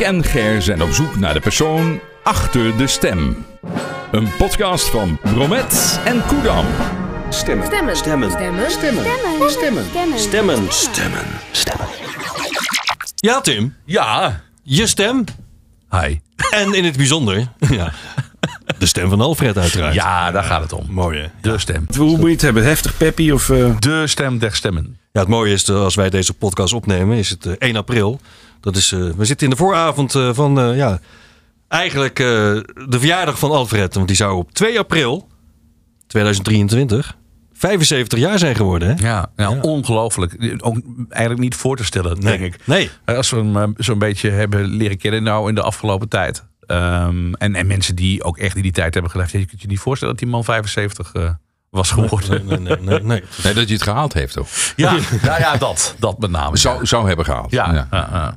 Nick en Ger zijn op zoek naar de persoon achter de stem. Een podcast van Bromet en Koedam. Stemmen. Stemmen. Stemmen. Stemmen. Stemmen. Stemmen. Stemmen. Stemmen. Stemmen. Ja, Tim. Ja. Je stem. Hi. En in het bijzonder, ja, de stem van Alfred uiteraard. Ja, daar gaat het om. Mooi hè? De stem. Hoe moet je het hebben? Heftig, peppy of... eh, De stem der stemmen. Ja, het mooie is, eh, als wij deze podcast opnemen, is het eh, 1 april. Dat is, eh, we zitten in de vooravond eh, van, eh, ja, eigenlijk eh, de verjaardag van Alfred. Want die zou op 2 april 2023 75 jaar zijn geworden. Hè? Ja, nou, ongelooflijk. Ook eigenlijk niet voor te stellen, denk ik. Nee. Als we hem zo'n beetje hebben leren kennen nou in de afgelopen tijd. Ehm, en, en mensen die ook echt in die tijd hebben geleefd. Je kunt je niet voorstellen dat die man 75 eh, was geworden. Nee, nee, nee, nee. Nee, dat je het gehaald heeft toch? Ja, nou ja, dat. Dat met name. Zou, zou hebben gehaald. Ja, ja. ja.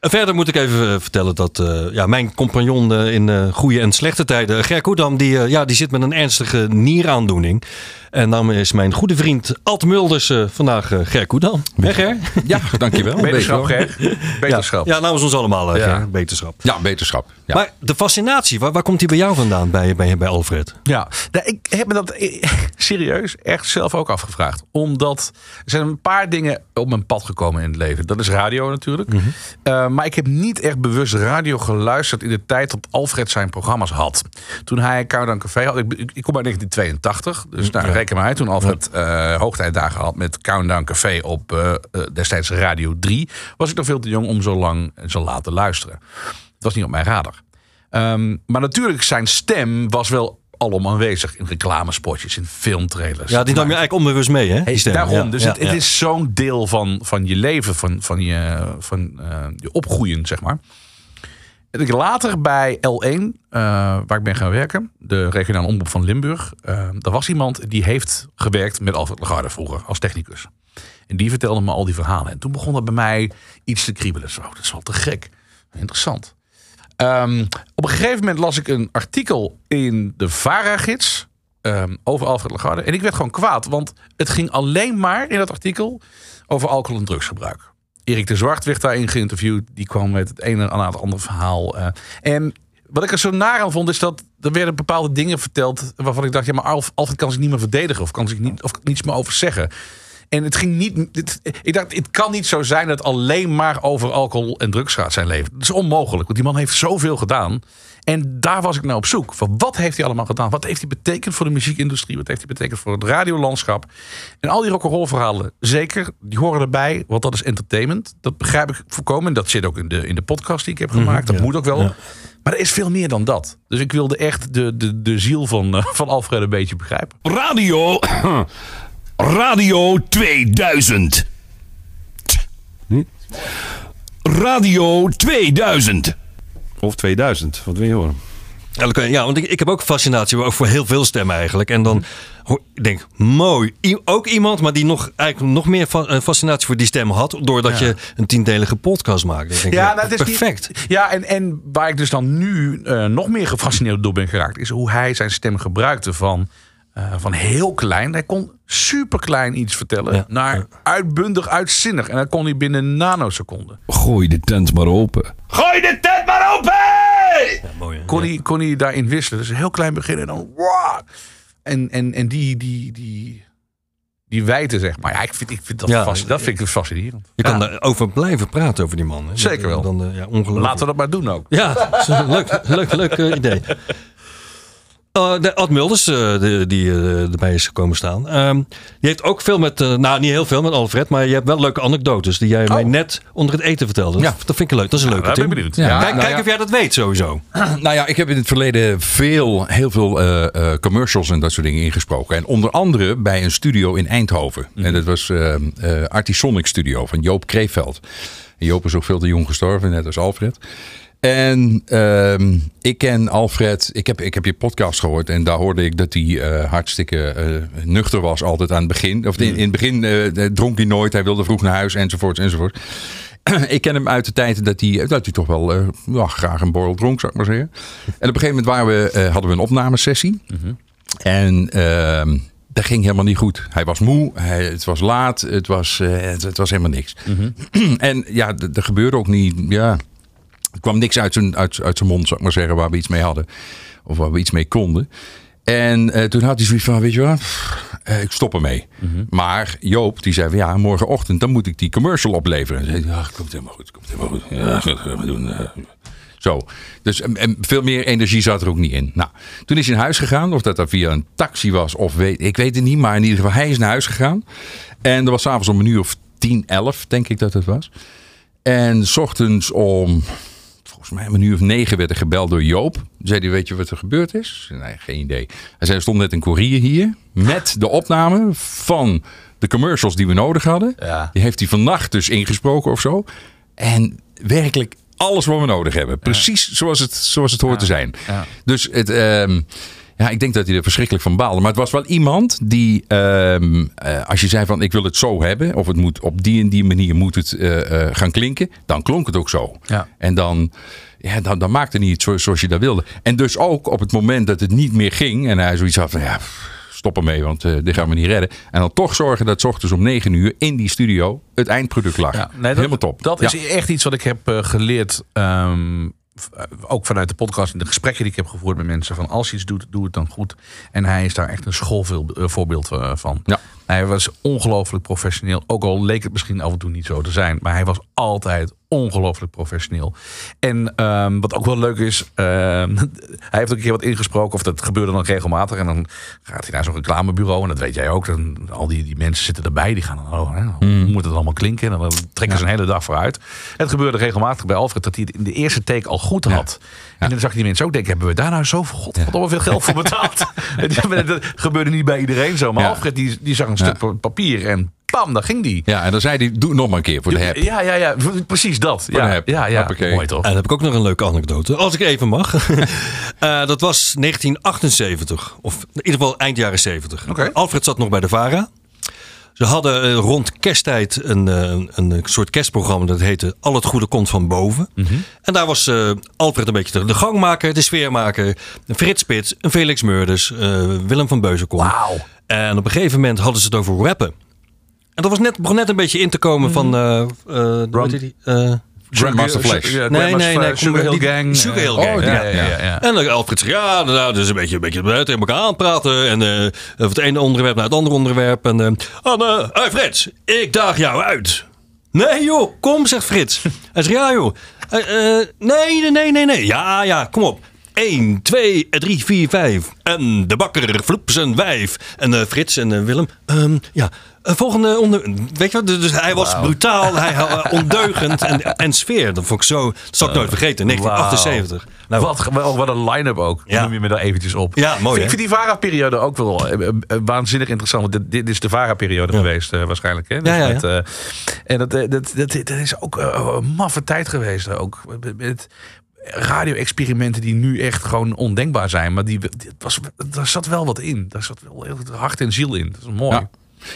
Verder moet ik even eh, vertellen dat eh, ja, mijn compagnon eh, in eh, goede en slechte tijden, Ger Koedam, die, eh, ja, die zit met een ernstige nieraandoening. En daarom is mijn goede vriend Alt Mulders vandaag eh, Ger Koedam. Hè Ger? Ja, dankjewel. Beterschap, Weet je wel. Ger. Beterschap. Ja, namens ons allemaal, eh, Ja. Ger. Beterschap. Ja, beterschap. Ja. Maar de fascinatie, waar, waar komt die bij jou vandaan, bij, bij, bij Alfred? Ja, nou, ik heb me dat serieus echt zelf ook afgevraagd. Omdat er zijn een paar dingen op mijn pad gekomen in het leven. Dat is radio natuurlijk. Eh, maar ik heb niet echt bewust radio geluisterd in de tijd dat Alfred zijn programma's had. Toen hij Countdown Café had. Ik, ik, ik kom uit 1982. Dus daar reken maar uit. Toen Alfred eh hoogtijdagen had met Countdown Café op eh, destijds Radio 3. Was ik nog veel te jong om zo lang en zo laat te luisteren. Het was niet op mijn radar. Ehm, maar natuurlijk, zijn stem was wel alom aanwezig in reclamespotjes, in filmtrailers. Ja, die nam je eigenlijk onbewust mee, hè? Die stem. Daarom, Ja, dus ja, het, het ja. is zo'n deel van, van je leven, van, van, je, van eh, je opgroeien, zeg maar. En ik later bij L1, eh, waar ik ben gaan werken, de regionale omroep van Limburg, eh daar was iemand die heeft gewerkt met Alfred Lagarde vroeger als technicus. En die vertelde me al die verhalen. En toen begon dat bij mij iets te kriebelen. Zo, dat is wel te gek. Interessant. Ehm, op een gegeven moment las ik een artikel in de VARA-gids ehm, over Alfred Lagarde. En ik werd gewoon kwaad, want het ging alleen maar in dat artikel over alcohol en drugsgebruik. Erik de Zwart werd daarin geïnterviewd. Die kwam met het ene aan het andere verhaal. eh. en wat ik er zo naar aan vond, is dat er werden bepaalde dingen verteld waarvan ik dacht, ja, maar Alf, Alfred kan zich niet meer verdedigen of kan zich niet, of niets meer over zeggen. En het ging niet. ik dacht, het kan niet zo zijn dat het alleen maar over alcohol en drugs gaat zijn leven. Dat is onmogelijk, want die man heeft zoveel gedaan. En daar was ik naar op zoek. Van wat heeft hij allemaal gedaan? Wat heeft hij betekend voor de muziekindustrie? Wat heeft hij betekend voor het radiolandschap? En al die rock'n'roll verhalen, zeker, die horen erbij. Want dat is entertainment. Dat begrijp ik voorkomen. Dat zit ook in de, in de podcast die ik heb gemaakt. Dat moet ook wel. Maar er is veel meer dan dat. Dus ik wilde echt de, de, de ziel van, eh, van Alfred een beetje begrijpen. Radio. Radio 2000. Radio 2000. of 2000, wat wil je horen? Ja, ja, want ik, ik heb ook fascinatie ook voor heel veel stemmen eigenlijk. En dan hoor- ik denk mooi. I- ook iemand, maar die nog, eigenlijk nog meer fa- eh, fascinatie voor die stem had. Doordat je een tiendelige podcast maakt. Ik denk, ja, nou, het is perfect. ja, en, en waar ik dus dan nu eh, nog meer gefascineerd door ben geraakt, is hoe hij zijn stem gebruikte van, eh, van heel klein. Hij kon super klein iets vertellen, Ja. naar uitbundig, uitzinnig. En dat kon hij binnen nanoseconden. Gooi de tent maar open. Gooi de tent maar open! Ja, mooi, hè? Kon, hij, kon hij daarin wisselen. Dus een heel klein begin en dan. wow. En, en, en die, die, die, die wijte, zeg maar. Ja, ik vind, ik vind dat, Ja, fasc- dat vind ik fascinerend. Je kan daarover blijven praten over die man. Hè? Zeker wel. Dan, eh, ja, ongelooflijk. Laten we dat maar doen ook. Ja, leuk, leuk, leuk eh, idee. Eh, de Ad Mulders, eh, de- die eh, erbij is gekomen staan. ehm, die heeft ook veel met, eh, nou niet heel veel met Alfred, maar je hebt wel leuke anekdotes die jij mij net onder het eten vertelde. Dat, Ja. dat vind ik leuk, dat is een leuke daar ben benieuwd. Ja. Kijk, Nou kijk ja. of jij dat weet sowieso. Nou ja, ik heb in het verleden veel, heel veel eh, eh, commercials en dat soort dingen ingesproken. En onder andere bij een studio in Eindhoven. En dat was eh eh Artisonic Studio van Joop Kreeveld. En Joop is ook veel te jong gestorven, net als Alfred. En ehm, ik ken Alfred, ik heb, ik heb je podcast gehoord en daar hoorde ik dat hij eh, hartstikke eh, nuchter was altijd aan het begin. Of in, in het begin eh, dronk hij nooit, hij wilde vroeg naar huis enzovoort enzovoort. ik ken hem uit de tijd dat hij, dat hij toch wel ja, graag een borrel dronk, zou ik maar zeggen. En op een gegeven moment waren we, hadden we een opnamesessie. En ehm, dat ging helemaal niet goed. Hij was moe, hij, het was laat, het was, het, het was helemaal niks. en ja, er gebeurde ook niet. Ja, Er kwam niks uit zijn, uit, uit zijn mond, zou ik maar zeggen, waar we iets mee hadden. Of waar we iets mee konden. En eh, toen had hij zoiets van, weet je wat, eh, ik stop ermee. Maar Joop, die zei van, ja, morgenochtend, dan moet ik die commercial opleveren. En zei, ja, komt helemaal goed, komt helemaal goed. Ja, dat gaan we doen. eh. Zo. Dus en, veel meer energie zat er ook niet in. Nou, toen is hij naar huis gegaan. Of dat dat via een taxi was of weet ik weet het niet. Maar in ieder geval, hij is naar huis gegaan. En er was s'avonds om een uur of 10, 11, denk ik dat het was. En s ochtends om, volgens mij om een uur of negen werd er gebeld door Joop. Zei hij, weet je wat er gebeurd is? Zei, Nee, geen idee. Hij zei, er stond net een courier hier met de opname van de commercials die we nodig hadden. Ja. Die heeft hij vannacht dus ingesproken of zo. En werkelijk alles wat we nodig hebben. Precies zoals het, zoals het hoort te zijn. ja. Dus het, ehm, ja, ik denk dat hij er verschrikkelijk van baalde. Maar het was wel iemand die, ehm, eh, als je zei van ik wil het zo hebben, of het moet op die en die manier moet het eh, eh, gaan klinken, dan klonk het ook zo. Ja. En dan, ja, dan, dan maakte hij het zo, zoals je dat wilde. En dus ook op het moment dat het niet meer ging en hij zoiets had van ja, stop ermee, want eh, dit gaan we niet redden. En dan toch zorgen dat 's ochtends om 9 uur in die studio het eindproduct lag. Ja, nee, dat, Helemaal top. Dat Ja. is echt iets wat ik heb geleerd. ehm, eh, ook vanuit de podcast en de gesprekken die ik heb gevoerd met mensen. Van als je iets doet, doe het dan goed. En hij is daar echt een schoolvoorbeeld eh, van. Ja. Hij was ongelooflijk professioneel. Ook al leek het misschien af en toe niet zo te zijn. Maar hij was altijd ongelooflijk professioneel. En ehm, wat ook wel leuk is. ehm, hij heeft ook een keer wat ingesproken. Of dat gebeurde dan regelmatig. En dan gaat hij naar zo'n reclamebureau. En dat weet jij ook. Dan, al die, die mensen zitten erbij. Die gaan dan, oh, hè, hoe moet het allemaal klinken? En dan trekken ze een hele dag vooruit. En het gebeurde regelmatig bij Alfred. Dat hij het in de eerste take al goed had. En dan zag je die mensen ook denken. Hebben we daar nou zo god, wat veel geld voor betaald? dat gebeurde niet bij iedereen zo. Maar. Alfred die, die zag een stuk pa- papier. En pam, daar ging die. Ja, en dan zei hij, doe het nog maar een keer voor de heb. Ja, ja, ja, precies dat. de Ja, heb. ja, ja. Hoppakee. Mooi toch? En dan heb ik ook nog een leuke anekdote. Als ik even mag. Eh, dat was 1978. Of in ieder geval eind jaren 70. Oké. Alfred zat nog bij de VARA. Ze hadden eh, rond kersttijd een, eh, een soort kerstprogramma. Dat heette Al het goede komt van boven. En daar was eh, Alfred een beetje de, de gangmaker, de sfeermaker. Een Frits Spits, een Felix Meurders, eh, Willem van Beuzenkom. Wauw. En op een gegeven moment hadden ze het over rappen. En dat was net, begon net een beetje in te komen van... eh eh, die? Eh, Grandmaster Flash. Ja, Nee, nee, nee, Sugar Hill Gang. Sugar Hill eh, Gang, oh, ja, ja, ja. En dan Alfred zegt, ja, nou, dus een beetje, een beetje tegen elkaar aanpraten. En eh, van het ene onderwerp naar het andere onderwerp. En, eh Anne, hey Frits, ik daag jou uit. Nee joh, kom, zegt Frits. Hij zegt, ja joh. Eh, eh, nee, nee, nee, nee, nee. Ja, ja, kom op. 1, 2, 3, 4, 5. En de bakker, vloep zijn wijf. En eh, Frits en eh, Willem. ehm, ja, eh, volgende onder. Weet je wat? Dus hij was brutaal, hij uh, ondeugend en, en sfeer. Dat vond ik zo. Dat zal ik nooit vergeten. 1978. Nou, wat, wat een line-up ook. Ja. Noem je me daar eventjes op. Ja, mooi, Ik vind die VARA-periode ook wel waanzinnig interessant. Want dit, dit is de VARA-periode geweest waarschijnlijk. Hè? Dus Ja, ja, met, en dat, dat, dat, dat is ook een maffe tijd geweest. Ook met radio-experimenten die nu echt gewoon ondenkbaar zijn. Maar die, was, daar zat wel wat in. Daar zat wel heel hart en ziel in. Dat is mooi.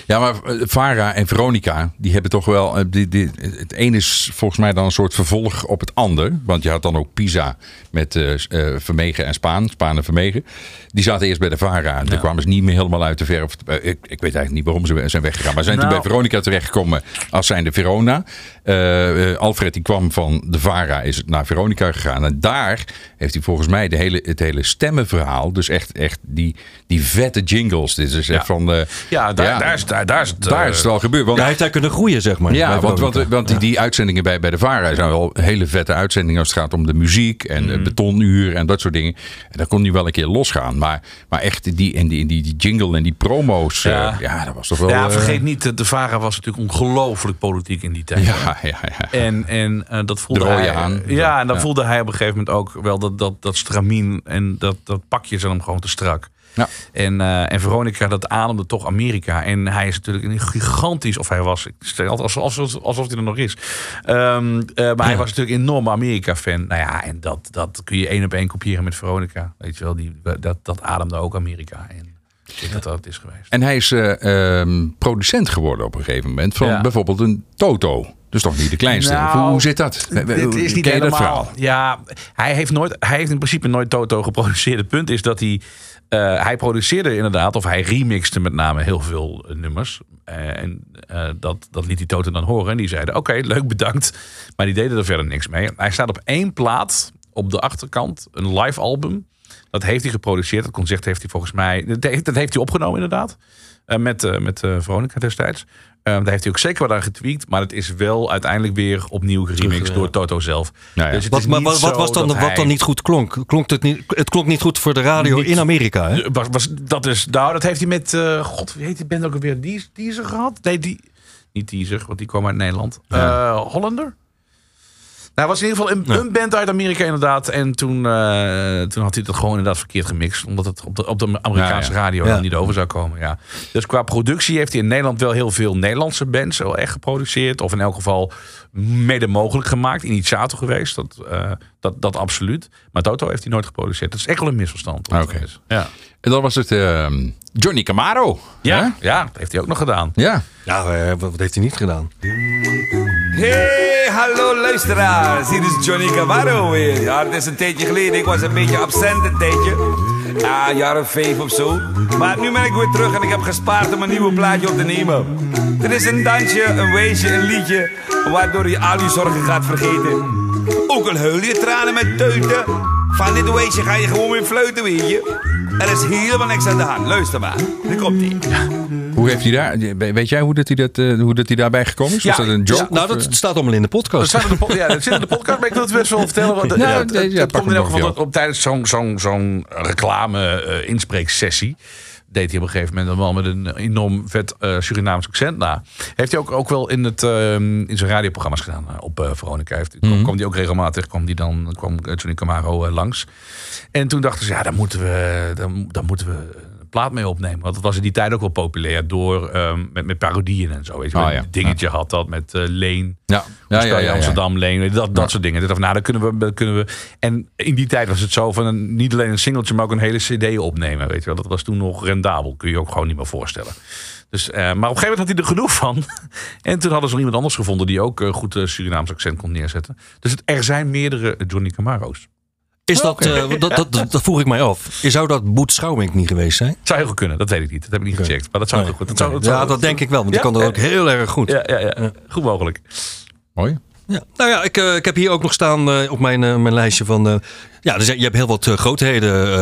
Ja, maar eh, Vara en Veronica, die hebben toch wel. eh, Die, die, het een is volgens mij dan een soort vervolg op het ander. Want je had dan ook Pisa met eh, eh, Vermegen en Spaan. Spaan en Vermegen. Die zaten eerst bij de Vara. En toen kwamen ze niet meer helemaal uit de verf. Eh, Ik, ik weet eigenlijk niet waarom ze zijn weggegaan. Maar ze zijn Nou. toen bij Veronica terechtgekomen als zijnde Verona. Eh, eh, Alfred die kwam van de Vara, is naar Veronica gegaan. En daar heeft hij volgens mij de hele, het hele stemmenverhaal. Dus echt, echt die, die vette jingles. Dit is echt Ja. van... Ja, daar, daar, is, daar, daar is het. daar eh, is het al gebeurd. Want, hij heeft daar kunnen groeien, zeg maar. ja, want, want, want die, die uitzendingen bij, bij de VARA zijn wel hele vette uitzendingen als het gaat om de muziek en de betonuur en dat soort dingen. En daar kon hij wel een keer losgaan. Maar, maar echt die, en die, die, die jingle en die promo's, ja, Ja. ja dat was toch wel... ja, eh, vergeet niet, de- de VARA was natuurlijk ongelooflijk politiek in die tijd. ja, ja, ja. En, en eh, dat voelde hij haan. Ja, en dan Ja. voelde hij op een gegeven moment ook wel dat, dat, dat stramien en dat, dat pakje zat hem gewoon te strak. Ja. En, eh, en Veronica, dat ademde toch Amerika. En hij is natuurlijk een gigantisch, of hij was, ik stel het alsof, alsof, hij er nog is. Ehm, eh, maar hij was natuurlijk een enorme Amerika-fan. Nou ja, en dat, dat kun je één op één kopiëren met Veronica. Weet je wel, die, dat, dat ademde ook Amerika. En ik denk dat dat het is geweest. En hij is eh, ehm, producent geworden op een gegeven moment van Ja. bijvoorbeeld een Toto. Dus toch niet de kleinste. Nou, hoe, hoe zit dat? Dit is niet dat helemaal. verhaal? Ja, hij heeft, nooit, hij heeft in principe nooit Toto geproduceerd. Het punt is dat hij Eh, hij produceerde inderdaad, of hij remixte met name heel veel nummers. Eh, en eh, dat, dat liet die Toto dan horen. En die zeiden, oké, leuk, bedankt. Maar die deden er verder niks mee. Hij staat op één plaat op de achterkant, een live album. Dat heeft hij geproduceerd. Dat concert heeft hij volgens mij... Dat heeft hij opgenomen inderdaad. Eh, met, eh, met eh, Veronica destijds. Daar heeft hij ook zeker wat aan getweakt. Maar het is wel uiteindelijk weer opnieuw geremixed door ja. Toto zelf. Nou ja. Dus Wat, maar wat, wat was dan, dat wat hij- dan niet goed klonk? klonk het, niet, het klonk niet goed voor de radio Niet- in Amerika, hè? Was, was, dat is, nou, dat heeft hij met, eh, god, wie heet die band ook alweer? Die, Teaser gehad? Nee, die, niet Teaser, want die kwam uit Nederland. Eh, Hollander? Nou, was in ieder geval een, een band uit Amerika inderdaad. En toen, eh, toen had hij dat gewoon inderdaad verkeerd gemixt. Omdat het op de, op de Amerikaanse Ja, ja. radio dan niet over zou komen. Ja. Dus qua productie heeft hij in Nederland wel heel veel Nederlandse bands wel echt geproduceerd. Of in elk geval mede mogelijk gemaakt. Initiator geweest, dat, eh, dat, dat absoluut. Maar Toto heeft hij nooit geproduceerd. Dat is echt wel een misverstand. Oké. Ja. En dan was het ehm, Johnny Camaro. Ja, Hè? ja, dat heeft hij ook nog gedaan. Ja. Ja, eh, wat, heeft hij niet gedaan? Hey, hallo luisteraars. Hier is Johnny Cavallo weer. Ja, het is een tijdje geleden. Ik was een beetje absent een tijdje. Ja, een jaar of vijf of zo. Maar nu ben ik weer terug en ik heb gespaard om een nieuwe plaatje op te nemen. Dit is een dansje, een weesje, een liedje. Waardoor je al je zorgen gaat vergeten. Ook al huil je tranen met teuten. Van dit weesje ga je gewoon weer fluiten, weet je. Er is helemaal niks aan de hand. Luister maar. Nu komt ie. Hoe heeft hij daar, weet jij hoe dat hij, dat, eh, hoe dat hij daarbij gekomen is? Was Ja, dat een joke? Ja, nou, of, dat eh? staat allemaal in de Dat podcast. staat in de, po- ja, dat zit in de podcast, maar ik wil het best wel vertellen. Want, Ja, ja, het, nee, het- ja, het pak komt in elk geval op, tijdens zo'n zo'n zo'n reclame eh. Deed hij op een gegeven moment een man met een enorm vet eh, Surinaams accent na. Heeft hij ook, ook wel in, het, eh, in zijn radioprogramma's gedaan eh, op eh Veronica. Heeft, kwam, kwam die ook regelmatig, kwam die dan kwam Johnny Camaro langs. En toen dachten ze, ja, daar moeten we, daar, daar moeten we plaat mee opnemen. Want het was in die tijd ook wel populair door ehm, met, met parodieën en zo. Weet je, Oh, ja. Dingetje had dat met eh, Leen. Ja, ja. Amsterdam, Leen, dat, dat soort dingen. Dit of, nou, dan kunnen we, kunnen we. En in die tijd was het zo van een, niet alleen een singeltje, maar ook een hele CD opnemen. Weet je wel, dat was toen nog rendabel. Kun je je ook gewoon niet meer voorstellen. Dus, eh, maar op een gegeven moment had hij er genoeg van. En toen hadden ze nog iemand anders gevonden die ook eh, goed Surinaams accent kon neerzetten. Dus het, er zijn meerdere Johnny Camaro's. Is dat, eh, dat, dat, dat, dat vroeg ik mij af. Zou dat Boet Schouwink niet geweest zijn? Zou heel goed kunnen, dat weet ik niet. Dat heb ik niet gecheckt. Maar dat zou heel goed. Dat zou, dat ja, zou- dat denk ik wel, want die kan dat ja. ook heel erg goed. Ja, ja, ja. goed mogelijk. Mooi. Ja. Nou ja, ik, eh, ik heb hier ook nog staan eh, op mijn, eh, mijn lijstje van... eh, ja, dus je hebt heel wat grootheden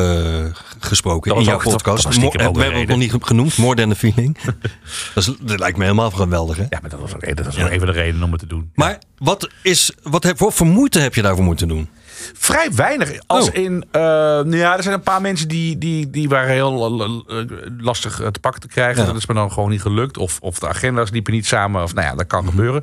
eh, gesproken Dat in jouw ook- dat podcast. ook we hebben het nog niet genoemd. More than a feeling. dat, is, dat lijkt me helemaal geweldig, hè? Ja, maar dat was ook, dat was ook even de reden om het te doen. Maar wat, is, wat heb, voor moeite heb je daarvoor moeten doen? Vrij weinig. Als Oh. in, eh, nou ja, er zijn een paar mensen die, die, die waren heel eh, lastig eh, te pakken te krijgen. Ja. Dat is me dan gewoon niet gelukt. Of, of de agenda's liepen niet samen. Of nou ja, dat kan gebeuren.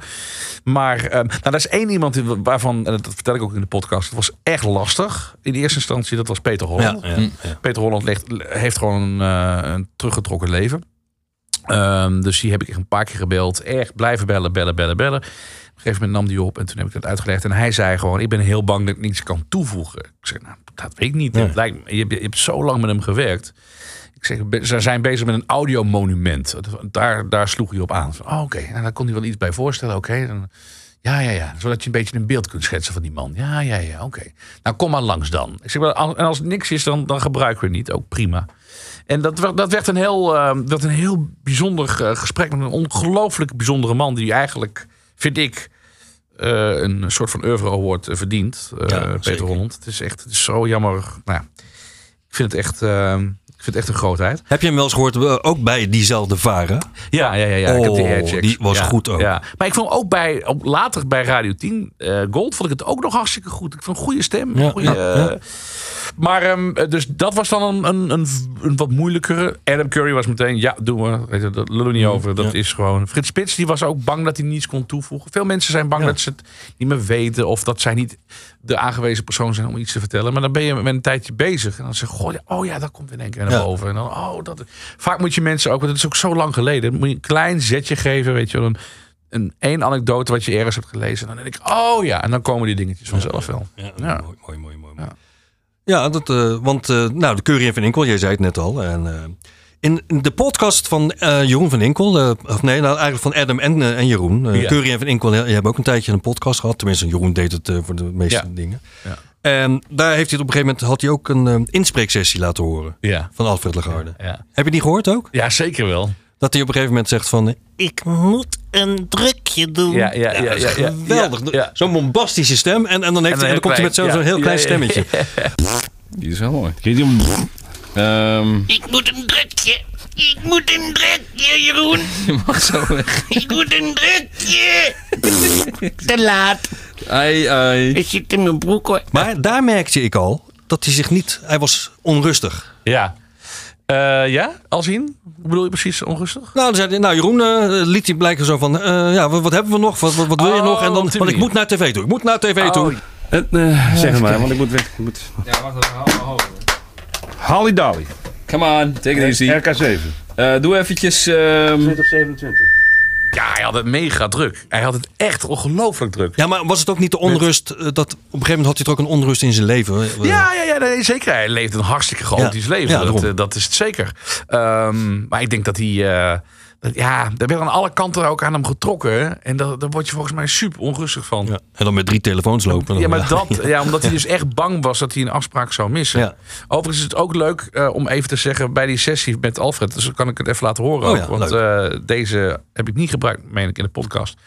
Maar eh, nou, er is één iemand waarvan, en dat vertel ik ook in de podcast. Het was echt lastig. In de eerste instantie, dat was Peter Holland. ja, ja. Peter Holland ligt, heeft gewoon een, een teruggetrokken leven. Ehm, dus die heb ik echt een paar keer gebeld. Echt blijven bellen, bellen, bellen, bellen. Een gegeven moment nam die op en toen heb ik het uitgelegd. En hij zei gewoon, ik ben heel bang dat ik niets kan toevoegen. Ik zeg, nou, dat weet ik niet. Het lijkt, me- je, hebt- je hebt zo lang met hem gewerkt. Ik zeg, ze zijn bezig met een audiomonument. Daar, daar sloeg hij op aan. Van, Oh, oké, nou, daar kon hij wel iets bij voorstellen. Oké, dan... Ja, ja, ja. Zodat je een beetje een beeld kunt schetsen van die man. Ja, ja, ja, oké. Nou, kom maar langs dan. Ik zeg, en als het niks is, dan, dan gebruiken we het niet. Ook prima. En dat, werd- dat werd een heel, eh, werd een heel bijzonder eh, gesprek met een ongelooflijk bijzondere man. Die eigenlijk, vind ik, eh, een soort van oeuvre award eh, verdient. eh, Ja, Peter zeker. Holland. Het is echt het is zo jammer. Nou, ik vind het echt, ik vind het echt een grootheid. Heb je hem wel eens gehoord, eh, ook bij diezelfde varen? Ja, ja, ja. ja. ik heb die Oh, airchecks. die was ja, goed ook. Ja. Maar ik vond ook bij, later bij Radio 10 eh, Gold, vond ik het ook nog hartstikke goed. Ik vond een goede stem. Goede, Maar ehm, dus dat was dan een, een, een, een wat moeilijkere. Adam Curry was meteen, ja, doen we. Weet je, dat lullen we niet over. Dat ja. is gewoon. Frits Spits die was ook bang dat hij niets kon toevoegen. Veel mensen zijn bang Ja. dat ze het niet meer weten. Of dat zij niet de aangewezen persoon zijn om iets te vertellen. Maar dan ben je met een tijdje bezig. En dan zeg je, goh, oh ja, dat komt in één keer naar boven. En dan, oh, dat. Vaak moet je mensen ook, want het is ook zo lang geleden. Moet je een klein zetje geven, weet je wel. Een, een één anekdote wat je ergens hebt gelezen. En dan denk ik, oh ja. En dan komen die dingetjes vanzelf wel. Ja, Ja. mooi, mooi, mooi. mooi. Ja. Ja, dat, eh, want eh, nou, de Curry en Van Inkel, jij zei het net al. En, eh, in de podcast van Jeroen van Inkel, of nee, nou, eigenlijk van Adam en, en Jeroen. Ja. Curry en Van Inkel, je hebt ook een tijdje een podcast gehad. Tenminste, Jeroen deed het voor de meeste Ja. dingen. Ja. En daar heeft hij op een gegeven moment had hij ook een inspreeksessie laten horen Ja. van Alfred Lagarde. Heb je die gehoord ook? ja, zeker wel. Dat hij op een gegeven moment zegt van... Ik moet een drukje doen. Ja, ja, ja, ja, ja, Geweldig. Ja, ja. Zo'n bombastische stem. En, en dan, heeft En hij, en dan een komt hij met zo'n heel ja, klein ja, stemmetje. Die is wel mooi. Ehm, Ik moet een drukje. Ik moet een drukje, Jeroen. je mag zo weg. Ik moet een drukje. Te laat. Ai, ai. Ik zit in mijn broek hoor. Maar daar merkte ik al dat hij zich niet... Hij was onrustig. Ja. Eh, ja, als in? Hoe bedoel je precies onrustig? Nou, dan zei hij, nou Jeroen, eh, liet hij blijken zo van... eh, ja, wat, wat hebben we nog? Wat, wat, wat wil je Oh, nog? En dan, want ik moet naar tv toe. Ik moet naar tv toe. Oh, Eh, eh, zeg maar, want ik moet weg. Ik moet... Ja, wacht even. Holly Dolly. Come on, take it easy. RK7. Eh, doe eventjes... ehm, 2027. Ja, hij had het mega druk. Hij had het echt ongelooflijk druk. Ja, maar was het ook niet de onrust... eh, dat op een gegeven moment had hij toch ook een onrust in zijn leven? Ja, ja, ja nee, zeker. Hij leeft een hartstikke chaotisch Ja. leven. Ja, dat, eh, dat is het zeker. Ehm, maar ik denk dat hij... eh, ja, er werd aan alle kanten ook aan hem getrokken. En daar, daar word je volgens mij super onrustig van. Ja, en dan met drie telefoons lopen. Ja, maar dat, ja, omdat hij dus echt bang was dat hij een afspraak zou missen. Ja. Overigens is het ook leuk eh, om even te zeggen bij die sessie met Alfred. Dus kan ik het even laten horen. Oh ook, want eh, deze heb ik niet gebruikt, meen ik, in de podcast.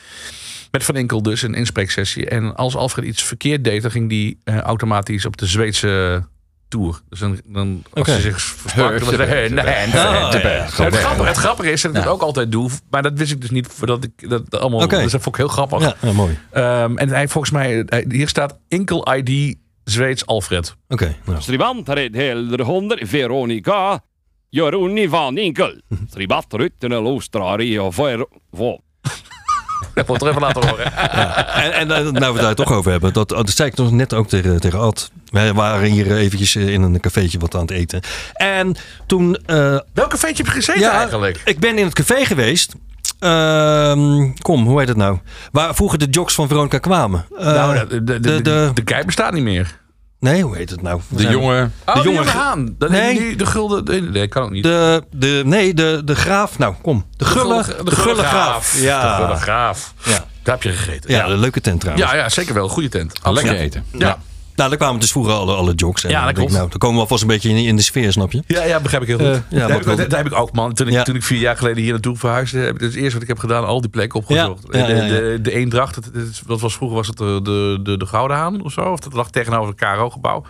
Met Van Enkel dus, een inspreeksessie. En als Alfred iets verkeerd deed, dan ging die eh, automatisch op de Zweedse tour. Dus dan, dan als Oké. hij zich dan was het, nee, nee, grappige, het grappige is dat ik het ook altijd doe. Maar dat wist ik dus niet voordat ik dat allemaal... Oké. Dus dat vond ik heel grappig. Ja, ja, mooi. Ehm, en hij volgens mij, hij- hier staat enkel ID Zweeds Alfred. Oké. nou. Stribantared helder honder Veronica. Joruni van Inkel. Stribatrutten och lustrari och för... Wil het er even laten horen. En, en nou we het daar toch over hebben. Dat, dat zei ik nog net ook tegen, tegen Ad. Wij waren hier eventjes eh, in een cafeetje wat aan het eten. En toen... eh, Welke feitje heb je gezeten eigenlijk? ik ben in het café geweest. Ehm, kom, hoe heet het nou? Waar vroeger de jocks van Veronica kwamen. Eh, nou, de, de, de, de- de, de- de kei bestaat niet meer. Nee, hoe heet het nou? De jonge... Oh, de jonge jonge ge- Haan. De, Nee. de gulden... Nee, nee, kan ook niet. De, de, nee, de, de graaf. Nou, kom. De gulle, de gulle graaf. Ja. De gulle graaf. Ja. Daar heb je gegeten. Ja, een leuke tent trouwens. ja, ja, zeker wel. Goede tent. Lekker Ja. eten. Ja. Nou, daar kwamen dus vroeger alle, alle jocks. En Ja, dat klopt. nou, dan komen we alvast een beetje in, in de sfeer, snap je? Ja, ja, begrijp ik heel goed. Eh, ja, daar, heb ik, wel- dat, dat heb ik ook, man. Toen ik, Ja. toen ik vier jaar geleden hier naartoe verhuisde, heb ik het eerste wat ik heb gedaan, al die plekken opgezocht. Ja, ja, ja, De, de, de Eendracht, wat was vroeger was het de, de, de, de Gouden Haan of zo. Of dat lag tegenover het KRO-gebouw.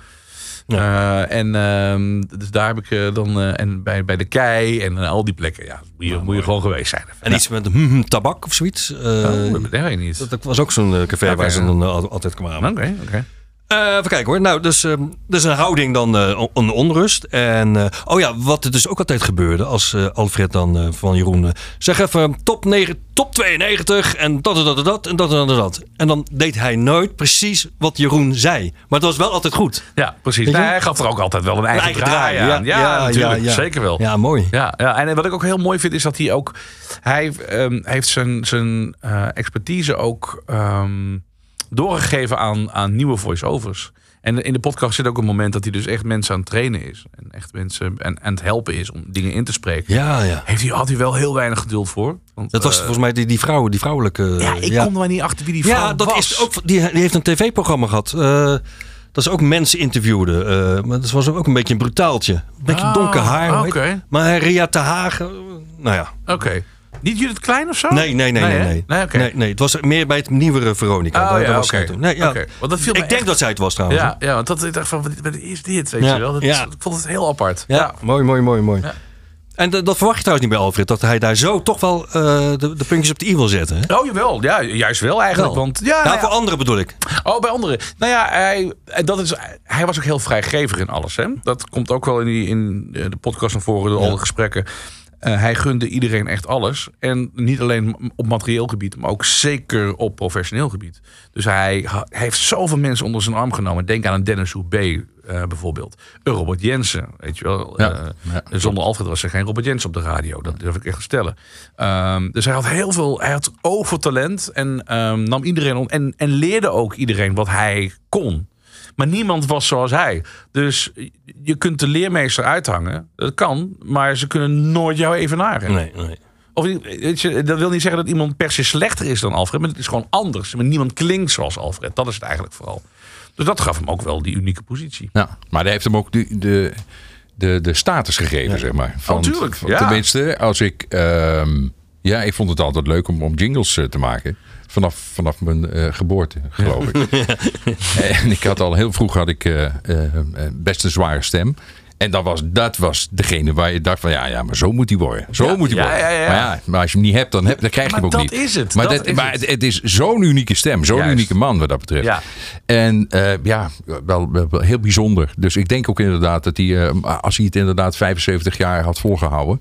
en ehm, dus daar heb ik eh, dan, eh, en bij, bij de Kei en eh, al die plekken, ja, moet je, moet je gewoon geweest zijn. En iets met hm, hm, tabak of zoiets. Eh, Oh, dat weet ik niet. dat, dat was ook zo'n eh, café waar ze ja. dan eh, al- altijd kwamen. Oké, oké. Eh, even kijken hoor. Nou, dus, ehm, dus een houding dan eh, een onrust. En eh, oh ja, wat er dus ook altijd gebeurde als Alfred dan van Jeroen... zeg even top, 9, top 92 en dat en dat en dat en dat en dat en dat. En dan deed hij nooit precies wat Jeroen zei. Maar het was wel altijd goed. Ja, precies. Nee, hij gaf er ook altijd wel een eigen, eigen draai, draai, aan. ja. Ja, Ja, natuurlijk. ja. Zeker wel. Ja, mooi. Ja, ja, en wat ik ook heel mooi vind is dat hij ook. Hij ehm, heeft zijn, zijn expertise ook ehm, doorgegeven aan, aan nieuwe voice-overs. En in de podcast zit ook een moment dat hij dus echt mensen aan het trainen is. En echt mensen aan, aan het helpen is om dingen in te spreken. Ja, ja. Heeft hij, had hij wel heel weinig geduld voor. Want, Dat was eh, volgens mij die, die vrouw, die vrouwelijke... ja, ik ja. kon er maar niet achter wie die vrouw Ja, dat was. is ook, die, die heeft een tv-programma gehad. eh, dat ze ook mensen interviewde. eh, maar dat was ook een beetje een brutaaltje. Een beetje Ah, donker haar. oké. Maar Ria te Hagen, nou ja. Oké. Niet Judith Klein of zo? Nee, nee, nee, nee. Nee, nee, nee, nee. Het was meer bij het nieuwere Veronica. Oh, Daar- ja, daar was toen. Nee, ja. Want dat viel Ik denk echt- dat zij het was trouwens. Ja, ja, want dat, ik dacht van, wat, is dit, weet Ja, je wel? Dat, ja. Ik vond het heel apart. Ja, mooi, mooi, mooi, mooi. Ja. En dat dat verwacht je trouwens niet bij Alfred. Dat hij daar zo toch wel eh, de, de puntjes op de i wil zetten. Hè? Oh, jawel. Ja, juist wel eigenlijk. Wel. Want, ja, nou, nou voor ja. anderen bedoel ik. Oh, bij anderen. Nou ja, hij, dat is, hij was ook heel vrijgevig in alles. Hè? Dat komt ook wel in, die, in eh, de podcast naar voren, door alle gesprekken. Eh, hij gunde iedereen echt alles. En niet alleen op materieel gebied, maar ook zeker op professioneel gebied. Dus hij, heeft zoveel mensen onder zijn arm genomen. Denk aan een Dennis Hoebe eh bijvoorbeeld. Een Robert Jensen, weet je wel. Ja, Eh, ja, zonder Alfred was er geen Robert Jensen op de radio. Dat durf ik echt te stellen. Ehm, dus hij had heel veel, hij had overtalent en ehm, nam iedereen om en, en leerde ook iedereen wat hij kon. Maar niemand was zoals hij. Dus je kunt de leermeester uithangen. Dat kan, maar ze kunnen nooit jou evenaren. Nee, nee. Of, weet je, dat wil niet zeggen dat iemand per se slechter is dan Alfred. Maar het is gewoon anders. Maar niemand klinkt zoals Alfred. Dat is het eigenlijk vooral. Dus dat gaf hem ook wel die unieke positie. Ja, maar hij heeft hem ook de, de, de, de status gegeven, zeg maar. Van, Oh, tuurlijk, van- ja. Tenminste, als ik... ehm, ja, ik vond het altijd leuk om, om jingles eh, te maken. Vanaf, vanaf mijn eh, geboorte, geloof ik. en ik had al heel vroeg had ik eh, eh, best een zware stem. En dat was, dat was degene waar je dacht van ja, ja maar zo moet hij worden. Zo Ja, moet hij worden. ja, ja. Maar ja, maar als je hem niet hebt, dan, heb, dan krijg je Maar hem ook dat niet. is het, Maar, dat dat- is maar het. het, het is zo'n unieke stem. Zo'n unieke man wat dat betreft. En ja, wel, heel bijzonder. Dus ik denk ook inderdaad dat hij, als hij het inderdaad 75 jaar had volgehouden,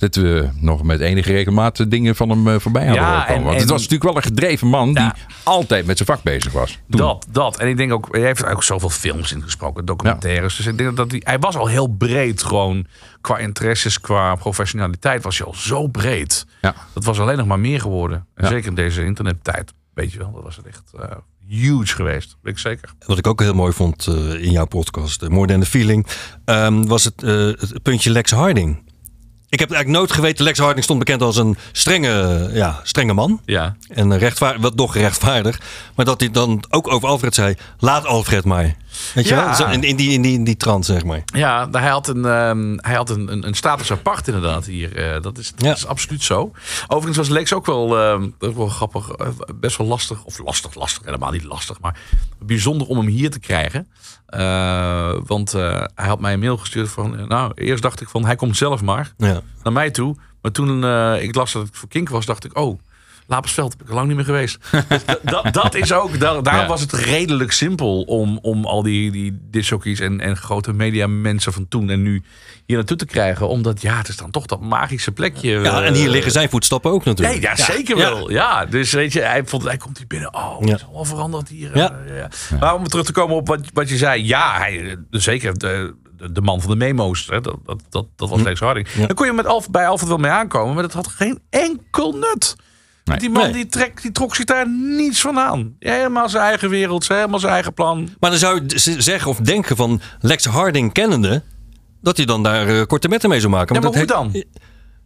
dat we nog met enige regelmaat dingen van hem eh, voorbij hadden Ja, horen komen. en- Want en- het was natuurlijk wel een gedreven man Ja. die altijd met zijn vak bezig was. Toen. Dat, dat. En ik denk ook, hij heeft ook zoveel films ingesproken, documentaires. Dus ik denk dat hij, hij was al heel breed gewoon. Qua interesses, qua professionaliteit was hij al zo breed. Ja. Dat was alleen nog maar meer geworden. En Ja. zeker in deze internettijd. Weet je wel, dat was het echt eh, huge geweest. Weet ik zeker. Wat ik ook heel mooi vond eh, in jouw podcast, uh, More Than The Feeling, ehm, was het, eh, het puntje Lex Harding. Ik heb eigenlijk nooit geweten, Lex Harding stond bekend als een strenge, ja, strenge man. Ja. En rechtvaardig, wat nog rechtvaardig. Maar dat hij dan ook over Alfred zei, laat Alfred maar. Weet je Ja. wel? Zo In, in, die, in, die, in die trant, zeg maar. Ja, hij had een, ehm, hij had een, een, een status apart inderdaad hier. Eh, dat, is, dat Ja. is absoluut zo. Overigens was Lex ook wel, ehm, ook wel grappig. eh, best wel lastig. Of lastig, lastig. Helemaal niet lastig. Maar bijzonder om hem hier te krijgen. Eh, want hij had mij een mail gestuurd van... nou, eerst dacht ik van hij komt zelf maar Ja. naar mij toe. Maar toen ik las dat het voor Kink was, dacht ik... oh, Lapensveld heb ik al lang niet meer geweest. Dus dat- dat, is ook... Daar, daarom Ja. was het redelijk simpel om, om al die, die discjockeys en, en grote media mensen van toen en nu hier naartoe te krijgen. Omdat ja, het is dan toch dat magische plekje. ja, en hier liggen zijn voetstappen ook natuurlijk. Nee, ja, zeker wel. Ja, dus weet je, hij, vond, hij komt hier binnen. Oh, het Ja. is allemaal veranderd hier. Ja. Eh, ja. Maar om terug te komen op wat, wat je zei. Ja, hij, eh, zeker de, de, de man van de memo's. Hè, dat, dat, dat, dat was Lex Harding. Ja. Dan kon je met Alf, bij Alfred wel mee aankomen. Maar dat had geen enkel nut. Nee. Die man Nee. die, trek, die trok zich daar niets van aan. Helemaal zijn eigen wereld. Helemaal zijn eigen plan. Maar dan zou je zeggen of denken van Lex Harding kennende... dat hij dan daar eh, korte metten mee zou maken. Ja, maar dat hoe dan?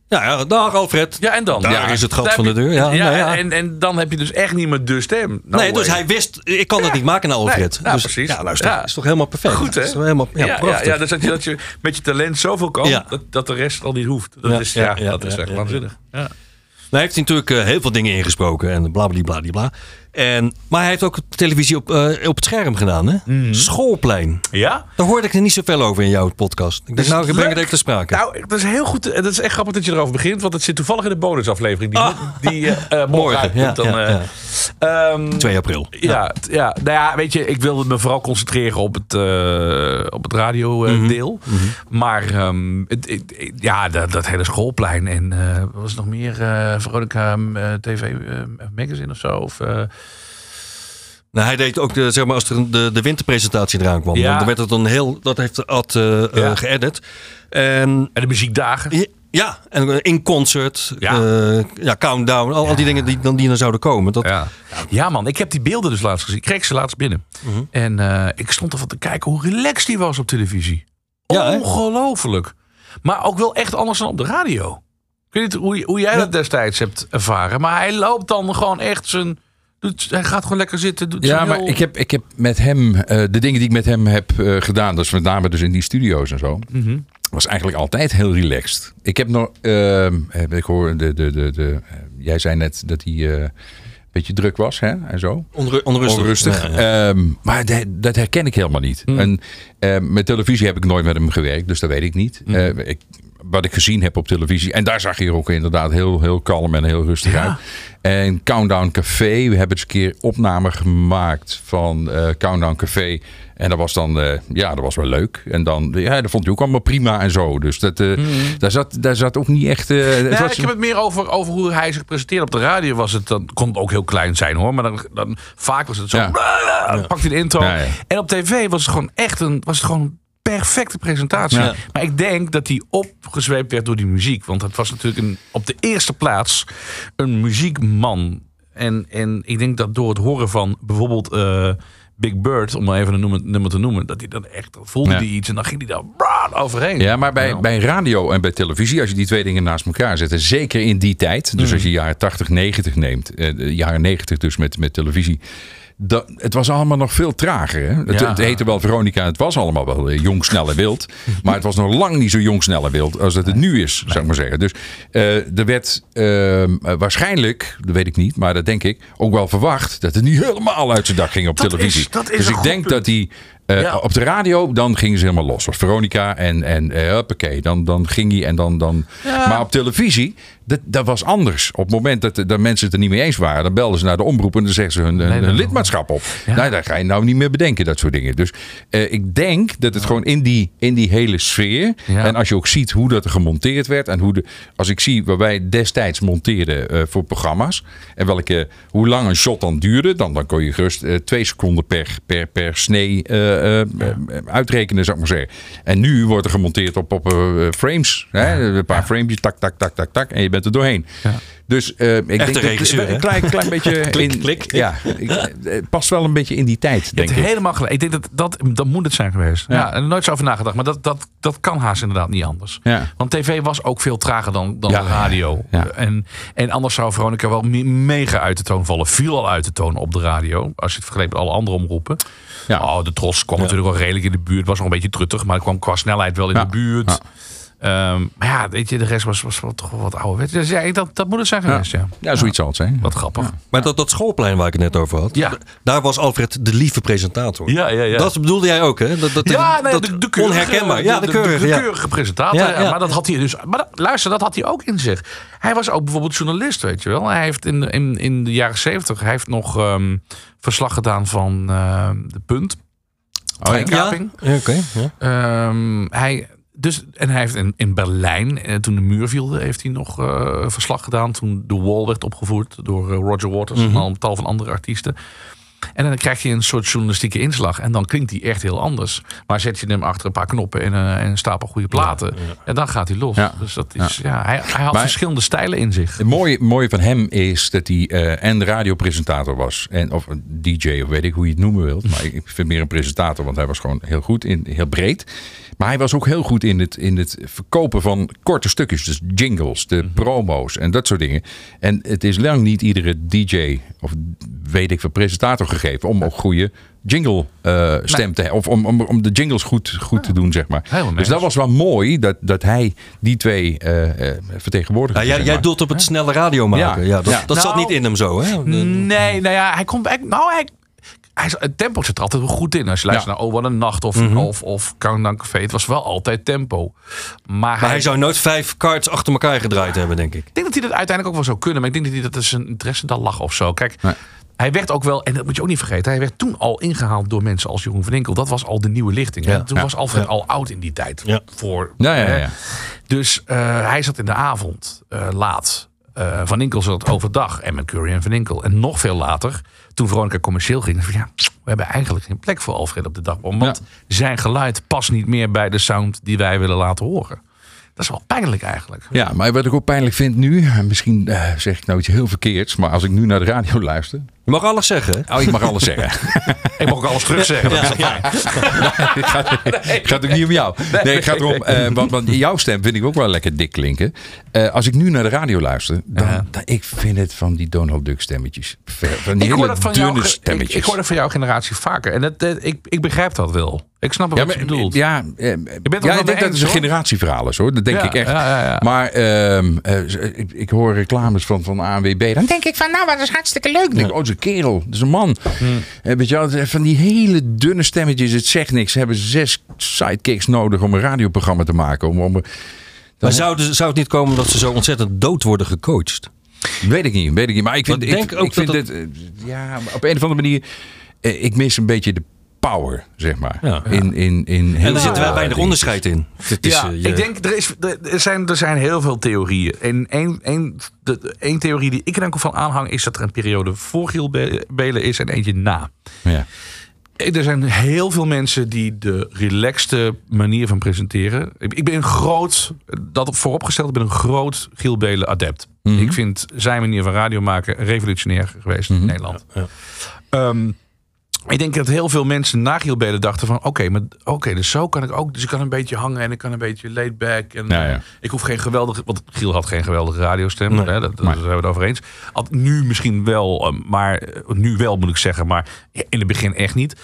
Ja, ja, dag Alfred. Ja, en dan? Daar ja. is het gat van de deur. Ja, nou ja. En, en dan heb je dus echt niet meer de stem. No nee, dus way. hij wist, ik kan het niet maken naar Alfred. Nee, nou, dus, precies. Ja, luister, Ja. is toch helemaal perfect. Goed, hè? Is helemaal, ja, prachtig. ja, ja, dus dat je, dat je met je talent zoveel kan, dat, dat de rest al niet hoeft. Dat Ja, is, ja, dat is echt waanzinnig. Ja. Hij heeft natuurlijk eh, heel veel dingen ingesproken en blablabla. En, maar hij heeft ook televisie op, eh, op het scherm gedaan. Hè? Mhm. Schoolplein. ja? Daar hoorde ik er niet zoveel over in jouw podcast. Ik denk, Dus nou, ik breng het even te sprake. Nou, dat is heel goed. Dat is echt grappig dat je erover begint, want het zit toevallig in de bonusaflevering. Die, Ah. die eh, eh, morgen, Morgen, uitkomt. ja, dan, ja, eh, ehm, 2 april. Ja, ja, nou ja, weet je, ik wilde me vooral concentreren op het, eh, op het radiodeel. Maar ehm, het, ja, dat, dat hele schoolplein en eh, wat was nog meer? eh Veronica eh, TV eh, Magazine of zo? Of, eh, Nou, hij deed ook de, zeg maar, als er de, de winterpresentatie eraan kwam. Ja. Dan werd het dan heel, dat heeft Ad Ja. geëdit. En en de muziekdagen. ja, en eh, in concert, Ja. ja, ja countdown, al, al die dingen die dan die er zouden komen. Dat, Ja. ja, man, ik heb die beelden dus laatst gezien. Ik kreeg ze laatst binnen. En eh, ik stond ervan te kijken hoe relaxed die was op televisie. Ongelooflijk. Maar ook wel echt anders dan op de radio. Ik weet niet hoe, hoe jij dat destijds hebt ervaren. Maar hij loopt dan gewoon echt zijn... Doet, hij gaat gewoon lekker zitten. Doet Ja, maar ik heb, ik heb met hem, eh, de dingen die ik met hem heb eh, gedaan, dus met name dus in die studio's en zo, Mhm. was eigenlijk altijd heel relaxed. Ik heb nog, ehm, eh, ik hoor, de, de, de, de, jij zei net dat hij eh, een beetje druk was hè, en zo. onru- onrustig. Onrustig. Ja, ja. Ehm, maar dat, dat herken ik helemaal niet. En eh, met televisie heb ik nooit met hem gewerkt, dus dat weet ik niet. Eh, ik, wat ik gezien heb op televisie. En daar zag je er ook inderdaad heel, heel kalm en heel rustig Ja. uit. En Countdown Café, we hebben eens een keer opname gemaakt van eh, Countdown Café. En dat was dan, eh, ja, dat was wel leuk. En dan, ja, dat vond hij ook allemaal prima en zo. Dus dat, eh, daar, zat, daar zat ook niet echt... Nee, was- ik heb het meer over, over hoe hij zich presenteerde op de radio. Was het, dan kon het ook heel klein zijn hoor. Maar dan, dan vaak was het zo. Ja. Pakt hij de intro. Ja, ja. En op tv was het gewoon echt een, was het gewoon perfecte presentatie. Ja. Maar ik denk dat hij opgezweept werd door die muziek. Want het was natuurlijk een, op de eerste plaats een muziekman. En, en ik denk dat door het horen van bijvoorbeeld eh, Big Bird, om maar even een nummer, nummer te noemen, dat hij dan echt voelde Ja. hij iets en dan ging hij daar overheen. Ja, maar bij, Ja. bij radio en bij televisie, als je die twee dingen naast elkaar zet, zeker in die tijd, dus als je jaren 80, 90 neemt, eh, jaren 90 dus met, met televisie, dat, het was allemaal nog veel trager. Hè? Het, Ja. het heette wel Veronica. Het was allemaal wel eh, jong, snel en wild. Maar het was nog lang niet zo jong, snel en wild als dat het nu is, zou ik maar zeggen. Dus eh, er werd ehm, eh, waarschijnlijk, dat weet ik niet, maar dat denk ik, ook wel verwacht dat het niet helemaal uit zijn dak ging op Dat televisie. Is- dat is dus een ik denk punt. dat die eh, Ja. op de radio, dan gingen ze helemaal los. Was Veronica en, en eh, huppakee, dan, dan ging hij en dan... dan Maar op televisie, dat, dat was anders. Op het moment dat, dat mensen het er niet mee eens waren, dan belden ze naar de omroep en dan zeggen ze hun, lidmaatschap op. Nou, daar ga je nou niet meer bedenken, dat soort dingen. Dus eh, ik denk dat het gewoon in die, in die hele sfeer, Ja. en als je ook ziet hoe dat er gemonteerd werd en hoe de, als ik zie waar wij destijds monteerden eh, voor programma's en welke, hoe lang een shot dan duurde, dan, dan kon je gerust eh, twee seconden per, per, per snee uitrekenen, zou ik maar zeggen. En nu wordt er gemonteerd op, op frames. Hè? Een paar frames, tak, tak, tak, tak, tak, en je bent er doorheen. Dus eh, ik denk dat regisseur, hè? een klein, klein beetje Klik, in, klik. Ja, ik, eh, past wel een beetje in die tijd, denk ik. helemaal gelijk. Ik denk dat, dat dat moet het zijn geweest. Ja. Ja. en er nooit zo over nagedacht. Maar dat, dat, dat kan haast inderdaad niet anders. Ja. Want tv was ook veel trager dan, dan Ja, de radio. ja. En, en anders zou Veronica wel me- mega uit de toon vallen. Viel al uit de toon op de radio. Als je het vergeleek met alle andere omroepen. Ja. Oh, de Tros kwam natuurlijk wel redelijk in de buurt. Was nog een beetje truttig. Maar het kwam qua snelheid wel in Ja. de buurt. Ja. Ehm, maar ja, weet je, de rest was, was toch wel wat ouderwets. Dus ja, dat, dat moet het zijn geweest, ja. Ja, zoiets zal het zijn. Wat grappig. Maar dat, dat schoolplein waar ik het net over had, Ja. daar was Alfred de lieve presentator. Ja, ja, ja. Dat bedoelde jij ook, hè? Dat, dat, Ja, nee, dat de, de keurige, onherkenbaar. Ja, de, de, keurige. de ja. keurige presentator. Ja, ja. Maar dat had hij dus. Maar dat- luister, dat had hij ook in zich. Hij was ook bijvoorbeeld journalist, weet je wel. Hij heeft in, in, in de jaren zeventig, hij heeft nog ehm, verslag gedaan van ehm, de punt. Treinkaping. Ja, oké. ja. Ehm, hij, dus, en hij heeft in, in Berlijn, eh, toen de muur viel, heeft hij nog eh, verslag gedaan. Toen de Wall werd opgevoerd door eh, Roger Waters en al een tal van andere artiesten. En dan krijg je een soort journalistieke inslag. En dan klinkt hij echt heel anders. Maar zet je hem achter een paar knoppen en, en een stapel goede platen. En dan gaat hij los. Ja. Dus dat is, ja. hij, hij had Maar- verschillende stijlen in zich. Het mooie, mooie van hem is dat hij eh, en radiopresentator was. En, of een DJ, of weet ik hoe je het noemen wilt. Maar ik ik vind meer een presentator, want hij was gewoon heel goed, in, heel breed. Maar hij was ook heel goed in het, in het verkopen van korte stukjes. Dus jingles, de promo's en dat soort dingen. En het is lang niet iedere DJ of weet ik veel presentator gegeven om ook goede jingle eh, stem te hebben. Of om, om, om de jingles goed, goed te doen, zeg maar. Dus dat was wel mooi dat, dat hij die twee eh eh vertegenwoordigde. Ja, jij, zeg jij maar. doelt op het snelle radio maken. Ja, Ja. dat, Ja. dat zat Nou, niet in hem zo, hè? Nee, nou ja, hij komt. Nou, hij, hij, het tempo zit er altijd wel goed in. Als je luistert Ja. naar Oh, wat een nacht of, Mhm. of, of Countdown Café. Het was wel altijd tempo. Maar, Maar hij zou nooit vijf cards achter elkaar gedraaid hebben, denk ik. Ik denk dat hij dat uiteindelijk ook wel zou kunnen. Maar ik denk dat hij dat er zijn interesse dan lag of zo. Kijk, Nee. Hij werd ook wel, en dat moet je ook niet vergeten. Hij werd toen al ingehaald door mensen als Jeroen van Enkel. Dat was al de nieuwe lichting. Ja. Toen Ja. was Alfred al oud in die tijd. Ja. Voor, Ja, ja, hè. ja. Dus eh, hij zat in de avond eh, laat. Eh, van Inkel zat overdag. En met Curry en Van Inkel. En nog veel later, toen Veronica commercieel ging. Van, ja, we hebben eigenlijk geen plek voor Alfred op de dag. Want zijn geluid past niet meer bij de sound die wij willen laten horen. Dat is wel pijnlijk eigenlijk. Ja, maar wat ik ook pijnlijk vind nu, en misschien zeg ik nou iets heel verkeerds, maar als ik nu naar de radio luister. Je mag alles zeggen? Oh, ik mag alles zeggen. Ik mag ook alles terugzeggen. dat is het gaat, het gaat ook niet om jou. Nee, het gaat erom, eh, want, want jouw stem vind ik ook wel lekker dik klinken. Eh, als ik nu naar de radio luister, dan, Ja. dan ik vind het van die Donald Duck stemmetjes. Van die Ik hele dat van dunne jou, ik, stemmetjes. ik hoor dat van jouw generatie vaker. En dat, dat- ik, ik begrijp dat wel. Ik snap wat ja, je bedoelt. ja, eh, ja, wel ik denk dat het eens, een generatieverhaal is hoor. Dat denk Ja, ik echt. ja. Maar ehm, eh, ik, ik hoor reclames van, van ANWB. Dan denk ik van, nou, wat is hartstikke leuk. Denk oh, kerel. Dat is een man. Eh, weet je wel, van die hele dunne stemmetjes. Het zegt niks. Ze hebben zes sidekicks nodig om een radioprogramma te maken. Om, om, Maar zou, het- zou het niet komen dat ze zo ontzettend dood worden gecoacht? Weet ik niet, weet ik niet. Maar ik vind, ik, denk ook ik vind dat dit, ja, op een of andere manier, eh, ik mis een beetje de power, zeg maar. Ja. In, in, in En er heel zit wel weinig onderscheid in. Het is, ja, eh, je- ik denk, er, is, er, zijn, er zijn heel veel theorieën. En één, één, de, één theorie die ik er dan van aanhang... is dat er een periode voor Giel Be- Belen is en eentje na. Ja. Er zijn heel veel mensen die de relaxte manier van presenteren. Ik ik ben een groot, dat vooropgesteld, ik ben een groot Giel Belen adept. Mhm. Ik vind zijn manier van radio maken revolutionair geweest in Nederland. ja. Ehm, Ik denk dat heel veel mensen na Giel Belen dachten van... oké, maar oké, dus zo kan ik ook. Dus ik kan een beetje hangen en ik kan een beetje laid back. En, Ja, ja. eh, Ik hoef geen geweldige... Want Giel had geen geweldige radiostem. Nee. Hè, dat, daar zijn we het over eens. Had nu misschien wel, eh, maar... eh, Nu wel moet ik zeggen, maar in het begin echt niet.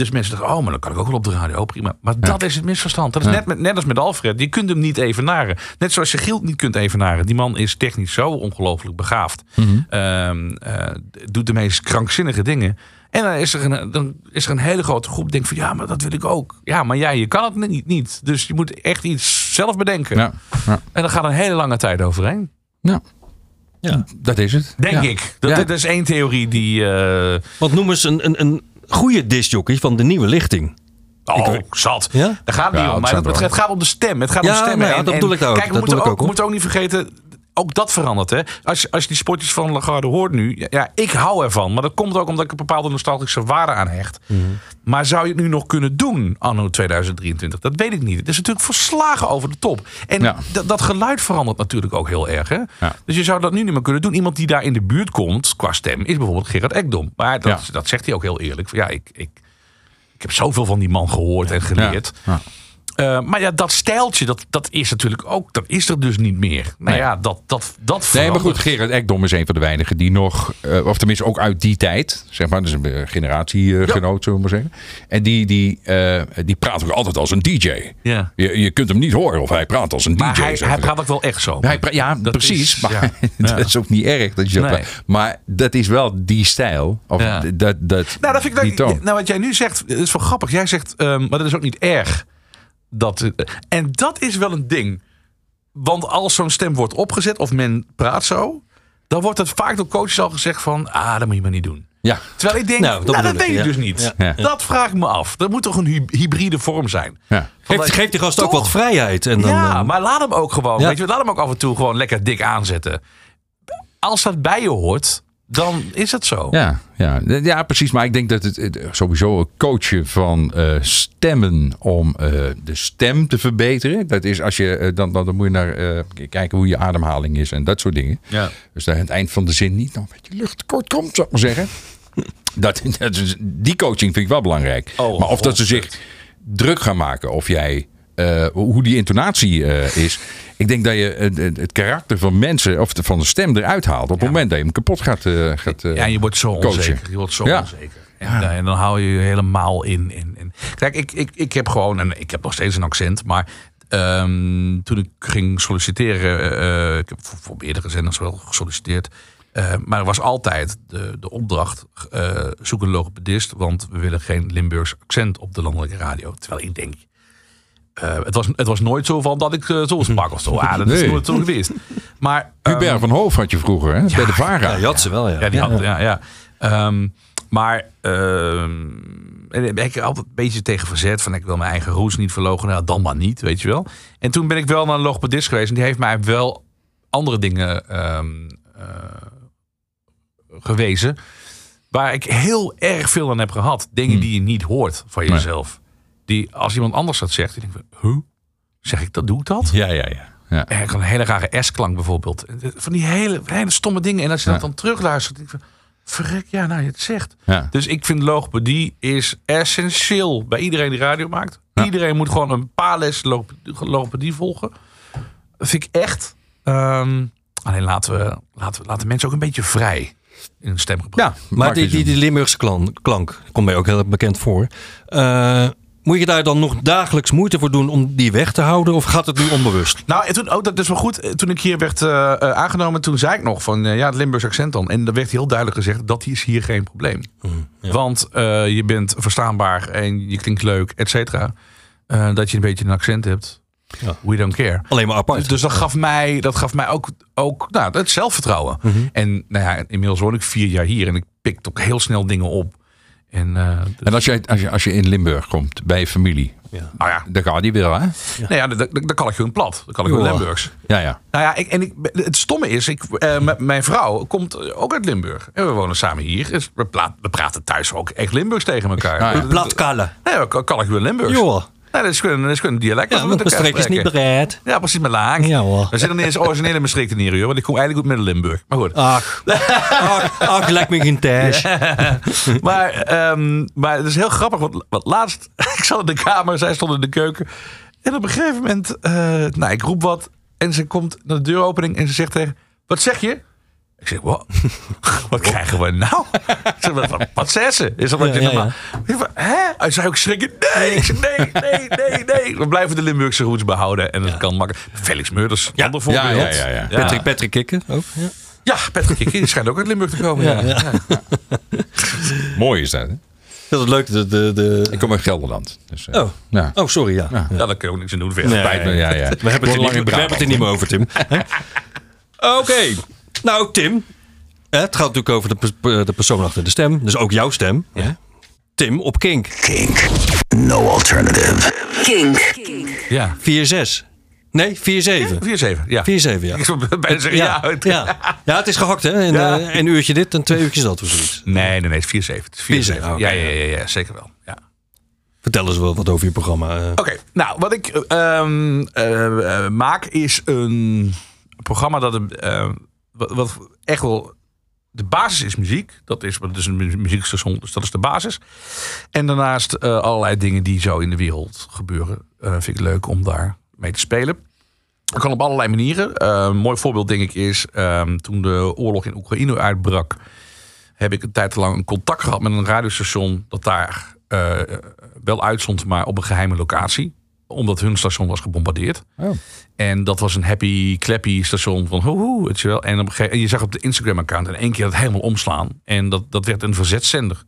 Dus mensen dachten, oh, maar dan kan ik ook wel op de radio. Oh, prima. Maar dat is het misverstand. Dat is Ja. net, met, net als met Alfred. Je kunt hem niet evenaren. Net zoals je Giel niet kunt evenaren. Die man is technisch zo ongelooflijk begaafd. Mhm. Ehm, eh, doet de meest krankzinnige dingen. En dan is, er een, dan is er een hele grote groep die denkt van... ja, maar dat wil ik ook. Ja, maar jij, je kan het niet. niet. Dus je moet echt iets zelf bedenken. Ja, ja. En dan gaat een hele lange tijd overheen. ja. Ja. dat is het. Denk Ja. ik. Dat, Ja. dat is één theorie die... eh, Want noem eens een, een, een goede discjockey van de nieuwe lichting. Oh, zat. Ja? Daar gaat het Ja, niet om. Maar dat het, gaat om de stem. Het gaat Ja, om stemmen. dat bedoel ik ook. Kijk, we Dat moeten bedoel ook, ik ook, moeten ook niet vergeten. Ook dat verandert. Hè? Als, je- als je die sportjes van Lagarde hoort nu. Ja, ik hou ervan. Maar dat komt ook omdat ik een bepaalde nostalgische waarde aan hecht. Mhm. Maar zou je het nu nog kunnen doen, anno 2023? Dat weet ik niet. Het is natuurlijk verslagen over de top. En Ja. dat- dat geluid verandert natuurlijk ook heel erg. Hè? Ja. Dus je zou dat nu niet meer kunnen doen. Iemand die daar in de buurt komt qua stem is bijvoorbeeld Gerard Ekdom. Maar dat, Ja. dat zegt hij ook heel eerlijk. Ja, ik, ik, ik heb zoveel van die man gehoord en geleerd. Ja. Eh, maar ja, dat stijltje, dat, dat is natuurlijk ook, dat is er dus niet meer. Nou Nee. ja, dat, dat, dat Nee, maar goed, Gerard Ekdom is een van de weinigen die nog, eh, of tenminste ook uit die tijd, zeg maar, dus een eh, generatiegenoot, zullen we maar zeggen. En die, die, die praat ook altijd als een DJ. Ja. Je, je kunt hem niet horen of hij praat als een Maar DJ. hij, hij praat ook wel echt zo. Hij pra- ja, Dat precies. is- maar ja. dat Ja. is ook niet erg dat je Nee. praat. Maar dat is wel die stijl. Of Ja. dat, dat, Nou, dat vind ik. Nou, wat jij nu zegt, is wel grappig. Jij zegt, ehm, maar dat is ook niet erg. Dat, eh, en dat is wel een ding. Want als zo'n stem wordt opgezet of men praat zo, dan wordt het vaak door coaches al gezegd van, ah, dat moet je maar niet doen. Ja, Terwijl ik denk, Nou, nou, dat ik, weet ik ja. dus niet. Ja. Dat vraag ik me af. Dat moet toch een hy- hybride vorm zijn. Geeft, geeft die gast ook wat vrijheid. En dan, ja, eh, maar laat hem ook gewoon. Weet je, laat hem ook af en toe gewoon lekker dik aanzetten. Als dat bij je hoort, dan is het zo. Ja, ja. ja, precies. Maar ik denk dat het, sowieso een coachen van eh, stemmen om eh, de stem te verbeteren. Dat is als je, eh, dan, dan, dan moet je naar kijken hoe je ademhaling is en dat soort dingen. Ja. Dus dat aan het eind van de zin niet nog een beetje lucht tekort komt, zou ik maar zeggen. dat, die coaching vind ik wel belangrijk. Oh, maar of dat ze zich druk gaan maken, of jij, eh, hoe die intonatie eh, is. Ik denk dat je het, het- karakter van mensen, of de, van de stem eruit haalt. Op het moment dat je hem kapot gaat, eh, gaat eh, Ja, je wordt zo coachen. onzeker. Je wordt zo Ja. onzeker. En, eh, en dan hou je je helemaal in. in, in. Kijk, ik, ik, ik heb gewoon, en ik heb nog steeds een accent, maar ehm, toen ik ging solliciteren, eh, ik heb voor, voor meerdere zenders wel gesolliciteerd, eh, maar er was altijd de, de opdracht, eh, zoek een logopedist, want we willen geen Limburgs accent op de landelijke radio. Terwijl ik denk, eh, het, was, het was nooit zo van dat ik eh, zo sprak of zo. Ah, dat is Nee. nooit zo geweest. Maar, Hubert ehm, van Hoof had je vroeger, hè? bij de VARA. ja, je had ze wel, ja. ja, die had, ja, ja. Ehm, maar ehm, en daar heb ik altijd een beetje tegen verzet. Van ik wil mijn eigen roes niet verlogen. Nou, dan maar niet, weet je wel. En toen ben ik wel naar een logopedist geweest. En die heeft mij wel andere dingen ehm, eh, gewezen. Waar ik heel erg veel aan heb gehad. Dingen die je niet hoort van Nee. jezelf. Die als iemand anders dat zegt. Die denkt van, huh? Zeg ik dat? Doe ik dat? Ja, ja, ja. ja. Had een hele rare S-klank bijvoorbeeld. Van die hele, hele stomme dingen. En als je Ja. dat dan terugluistert, denk ik van... Verrek, ja, nou, je het zegt. Ja. Dus ik vind logopedie is essentieel bij iedereen die radio maakt. Ja. Iedereen moet gewoon een paar les logop- logopedie volgen. Dat vind ik echt. Ehm, alleen laten we, laten we laten mensen ook een beetje vrij in hun stemgebruik. Ja, Maar die, die, die Limburgse klan- klank komt mij ook heel bekend voor. Eh, moet je daar dan nog dagelijks moeite voor doen om die weg te houden? Of gaat het nu onbewust? Nou, en toen, oh, dat is wel goed. Eh, Toen ik hier werd eh, eh, aangenomen, toen zei ik nog van ja, het Limburgs accent dan. En er werd heel duidelijk gezegd dat is hier geen probleem. Want eh, je bent verstaanbaar en je klinkt leuk, et cetera. Dat je een beetje een accent hebt. Ja. We don't care. Alleen maar apart. Dus, dus dat gaf mij, dat gaf mij ook, ook nou, het zelfvertrouwen. En nou ja, inmiddels woon ik vier jaar hier en ik pik ook heel snel dingen op. En, eh, dus- En als je, als, je, als je in Limburg komt, bij je familie, Ja. nou ja, dan gaat die wel, hè? nou ja, dan, kan ik gewoon plat. Dan kan ik gewoon. Limburgs. Ja, ja. Nou ja, ik, en ik, het stomme is, ik, eh, mijn vrouw komt ook uit Limburg. En we wonen samen hier. Dus we, praten thuis ook echt Limburgs tegen elkaar. Ja. Eh, Platkallen. Nee, kan, kan ik weer Limburgs. Joh. Nee, dat is gewoon, dat is gewoon een dialect. Ja, want mijn is niet bereid. Ja, precies, met laag. Ja, hoor. We zitten niet eens originele Maastricht hier, hoor. Want ik kom eigenlijk uit Midden-Limburg. Maar goed. Ach, ach, ach, me geen thuis. maar, ehm, maar het is heel grappig, want, want laatst, ik zat in de kamer, zij stond in de keuken. En op een gegeven moment, eh, nou, ik roep wat. En ze komt naar de deuropening en ze zegt tegen, wat zeg je? Ik zeg, wat? wat krijgen we nou? Ik zeg, wat, wat, wat zei ze? Is dat wat je ja, normaal... Hè? Hij zei ook schrikken. Nee, ik zeg, nee, nee, nee, nee. We blijven de Limburgse roots behouden. En dat kan makkelijk. Felix Meurders, Ja. ander voorbeeld. Ja, ja, ja, ja. Patrick, Patrick Kikken ook. Ja. Ja, Patrick Kikker, die schijnt ook uit Limburg te komen. Ja, ja. Mooi is dat, hè? Dat is leuk. De, de, de... Ik kom uit Gelderland. Dus, eh, Oh. ja. oh, sorry. Ja. Ja. Ja, daar kun je ook niks aan doen. Verder. Nee. Spijt me, ja, ja. We hebben, het niet, in we hebben het er niet meer over, Tim. Oké. Nou, Tim. Het gaat natuurlijk over de, pers- eh, de persoon achter de stem. Dus ook jouw stem. hè? Tim op Kink. Kink. No alternative. Kink. Ja. 4-6. Nee, 4-7. 4-7, 4-7, ja. ja. Ik zou bijna zeggen ja. Ja, ja. ja, het is gehakt, hè? En, Ja. eh, een uurtje dit en twee uurtjes dat of zoiets. Nee, nee, nee, het is 4-7. Het is 4-7. 4-7, oké. ja, ja, ja, ja, zeker wel. Ja. Vertel eens wel wat over je programma. eh. Oké, nou, wat ik ehm, eh, eh, maak is een programma dat eh, wat, echt wel. De basis is muziek. Dat is dus een mu- muziekstation, dus dat is de basis. En daarnaast eh, allerlei dingen die zo in de wereld gebeuren. eh, vind ik leuk om daar mee te spelen. Dat kan op allerlei manieren. Eh, een mooi voorbeeld, denk ik, is ehm, toen de oorlog in Oekraïne uitbrak. Heb ik een tijd lang een contact gehad met een radiostation. dat daar wel uitzond, maar op een geheime locatie. Omdat hun station was gebombardeerd. Oh. En dat was een happy, clappy station van hoe, hoe, weet je wel. En, op een gegeven, en je zag op de Instagram-account in één keer dat helemaal omslaan. En dat, dat werd een verzetszender.